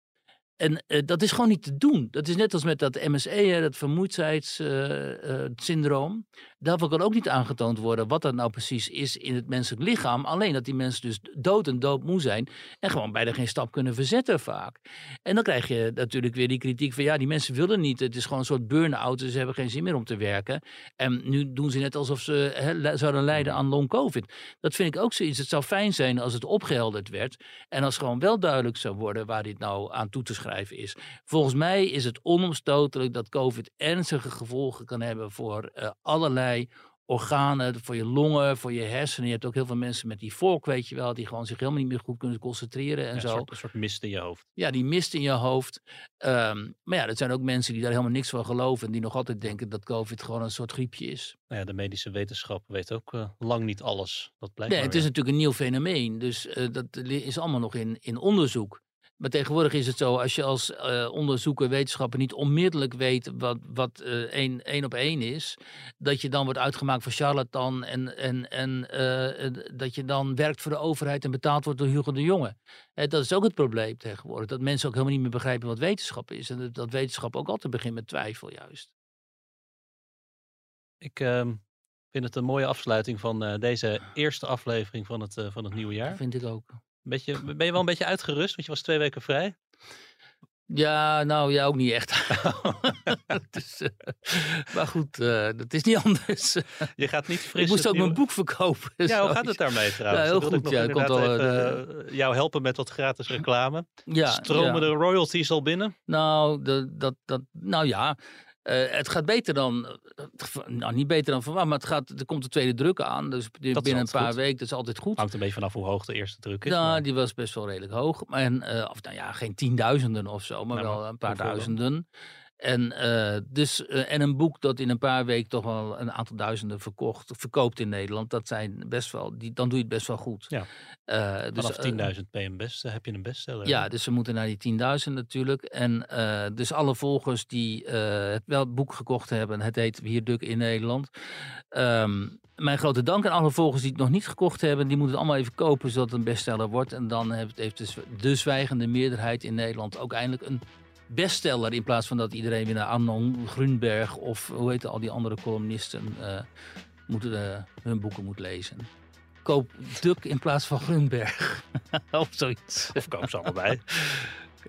En eh, dat is gewoon niet te doen. Dat is net als met dat MSE, hè, dat vermoeidheidssyndroom. Daarvoor kan ook niet aangetoond worden wat dat nou precies is in het menselijk lichaam. Alleen dat die mensen dus dood en doodmoe zijn en gewoon bijna geen stap kunnen verzetten vaak. En dan krijg je natuurlijk weer die kritiek van ja, die mensen willen niet. Het is gewoon een soort burn-out, dus ze hebben geen zin meer om te werken. En nu doen ze net alsof ze zouden lijden aan long-covid. Dat vind ik ook zoiets. Het zou fijn zijn als het opgehelderd werd. En als gewoon wel duidelijk zou worden waar dit nou aan toe te schrijven is. Volgens mij is het onomstotelijk dat COVID ernstige gevolgen kan hebben voor eh, allerlei organen, voor je longen, voor je hersenen. Je hebt ook heel veel mensen met die vork, weet je wel, die gewoon zich helemaal niet meer goed kunnen concentreren en Ja, zo. een, soort, een soort mist in je hoofd. Ja, die mist in je hoofd. Ehm, maar ja, dat zijn ook mensen die daar helemaal niks van geloven. En die nog altijd denken dat COVID gewoon een soort griepje is. Nou ja, de medische wetenschap weet ook eh, lang niet alles. Dat blijkt Nee, het is natuurlijk een nieuw fenomeen. Dus eh, dat is allemaal nog in, in onderzoek. Maar tegenwoordig is het zo, als je als eh, onderzoeker, wetenschapper niet onmiddellijk weet wat, wat eh, één, één op één is, dat je dan wordt uitgemaakt voor charlatan en, en, en eh, dat je dan werkt voor de overheid en betaald wordt door Hugo de Jonge. Eh, dat is ook het probleem tegenwoordig, dat mensen ook helemaal niet meer begrijpen wat wetenschap is. En dat, dat wetenschap ook altijd begint met twijfel juist. Ik ehm, vind het een mooie afsluiting van deze eerste aflevering van het, van het nieuwe jaar. Dat vind ik ook. Beetje, ben je wel een beetje uitgerust? Want je was twee weken vrij. Ja, nou ja, ook niet echt. *laughs* dus, eh, maar goed, eh, dat is niet *laughs* anders. Je gaat niet fris. ik moest ook mijn boek verkopen. Ja, hoe gaat het daarmee trouwens? Ja, heel goed. Ja, inderdaad al, eh, jou helpen met wat gratis reclame. Ja, Stromen ja. de royalties al binnen? Nou, de, dat, dat, nou ja, eh, het gaat beter dan, eh, nou niet beter dan verwacht, maar het gaat, er komt de tweede druk aan. Dus binnen een paar weken, dat is altijd goed. Hangt een beetje vanaf hoe hoog de eerste druk is. Nou, maar- die was best wel redelijk hoog. Maar en, eh, of nou ja, geen tienduizenden of zo, maar Nou, wel een paar dan? En, eh, dus, eh, en een boek dat in een paar weken toch wel een aantal duizenden verkocht, verkoopt in Nederland. Dat zijn best wel, die, dan doe je het best wel goed. Ja. Eh, dus, Vanaf eh, 10.000 ben je een best, heb je een bestseller. Ja, dus ze moeten naar die 10.000 natuurlijk. En dus alle volgers die het wel het boek gekocht hebben, het heet Hier Duk in Nederland. Ehm, mijn grote dank aan alle volgers die het nog niet gekocht hebben. Die moeten het allemaal even kopen zodat het een bestseller wordt. En dan heeft, heeft dus de zwijgende meerderheid in Nederland ook eindelijk een bestseller. In plaats van dat iedereen weer naar Arnon Grunberg of hoe heet al die andere columnisten eh, moeten, eh, hun boeken moet lezen. Koop Duk in plaats van Grunberg. *laughs* of zoiets. Of koop ze allebei.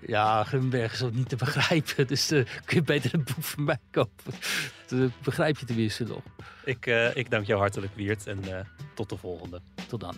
Ja, Grunberg is ook niet te begrijpen. Dus eh, kun je beter een boek van mij kopen. Dat begrijp je tenminste nog. Ik, ik dank jou hartelijk, Wiert. En tot de volgende. Tot dan.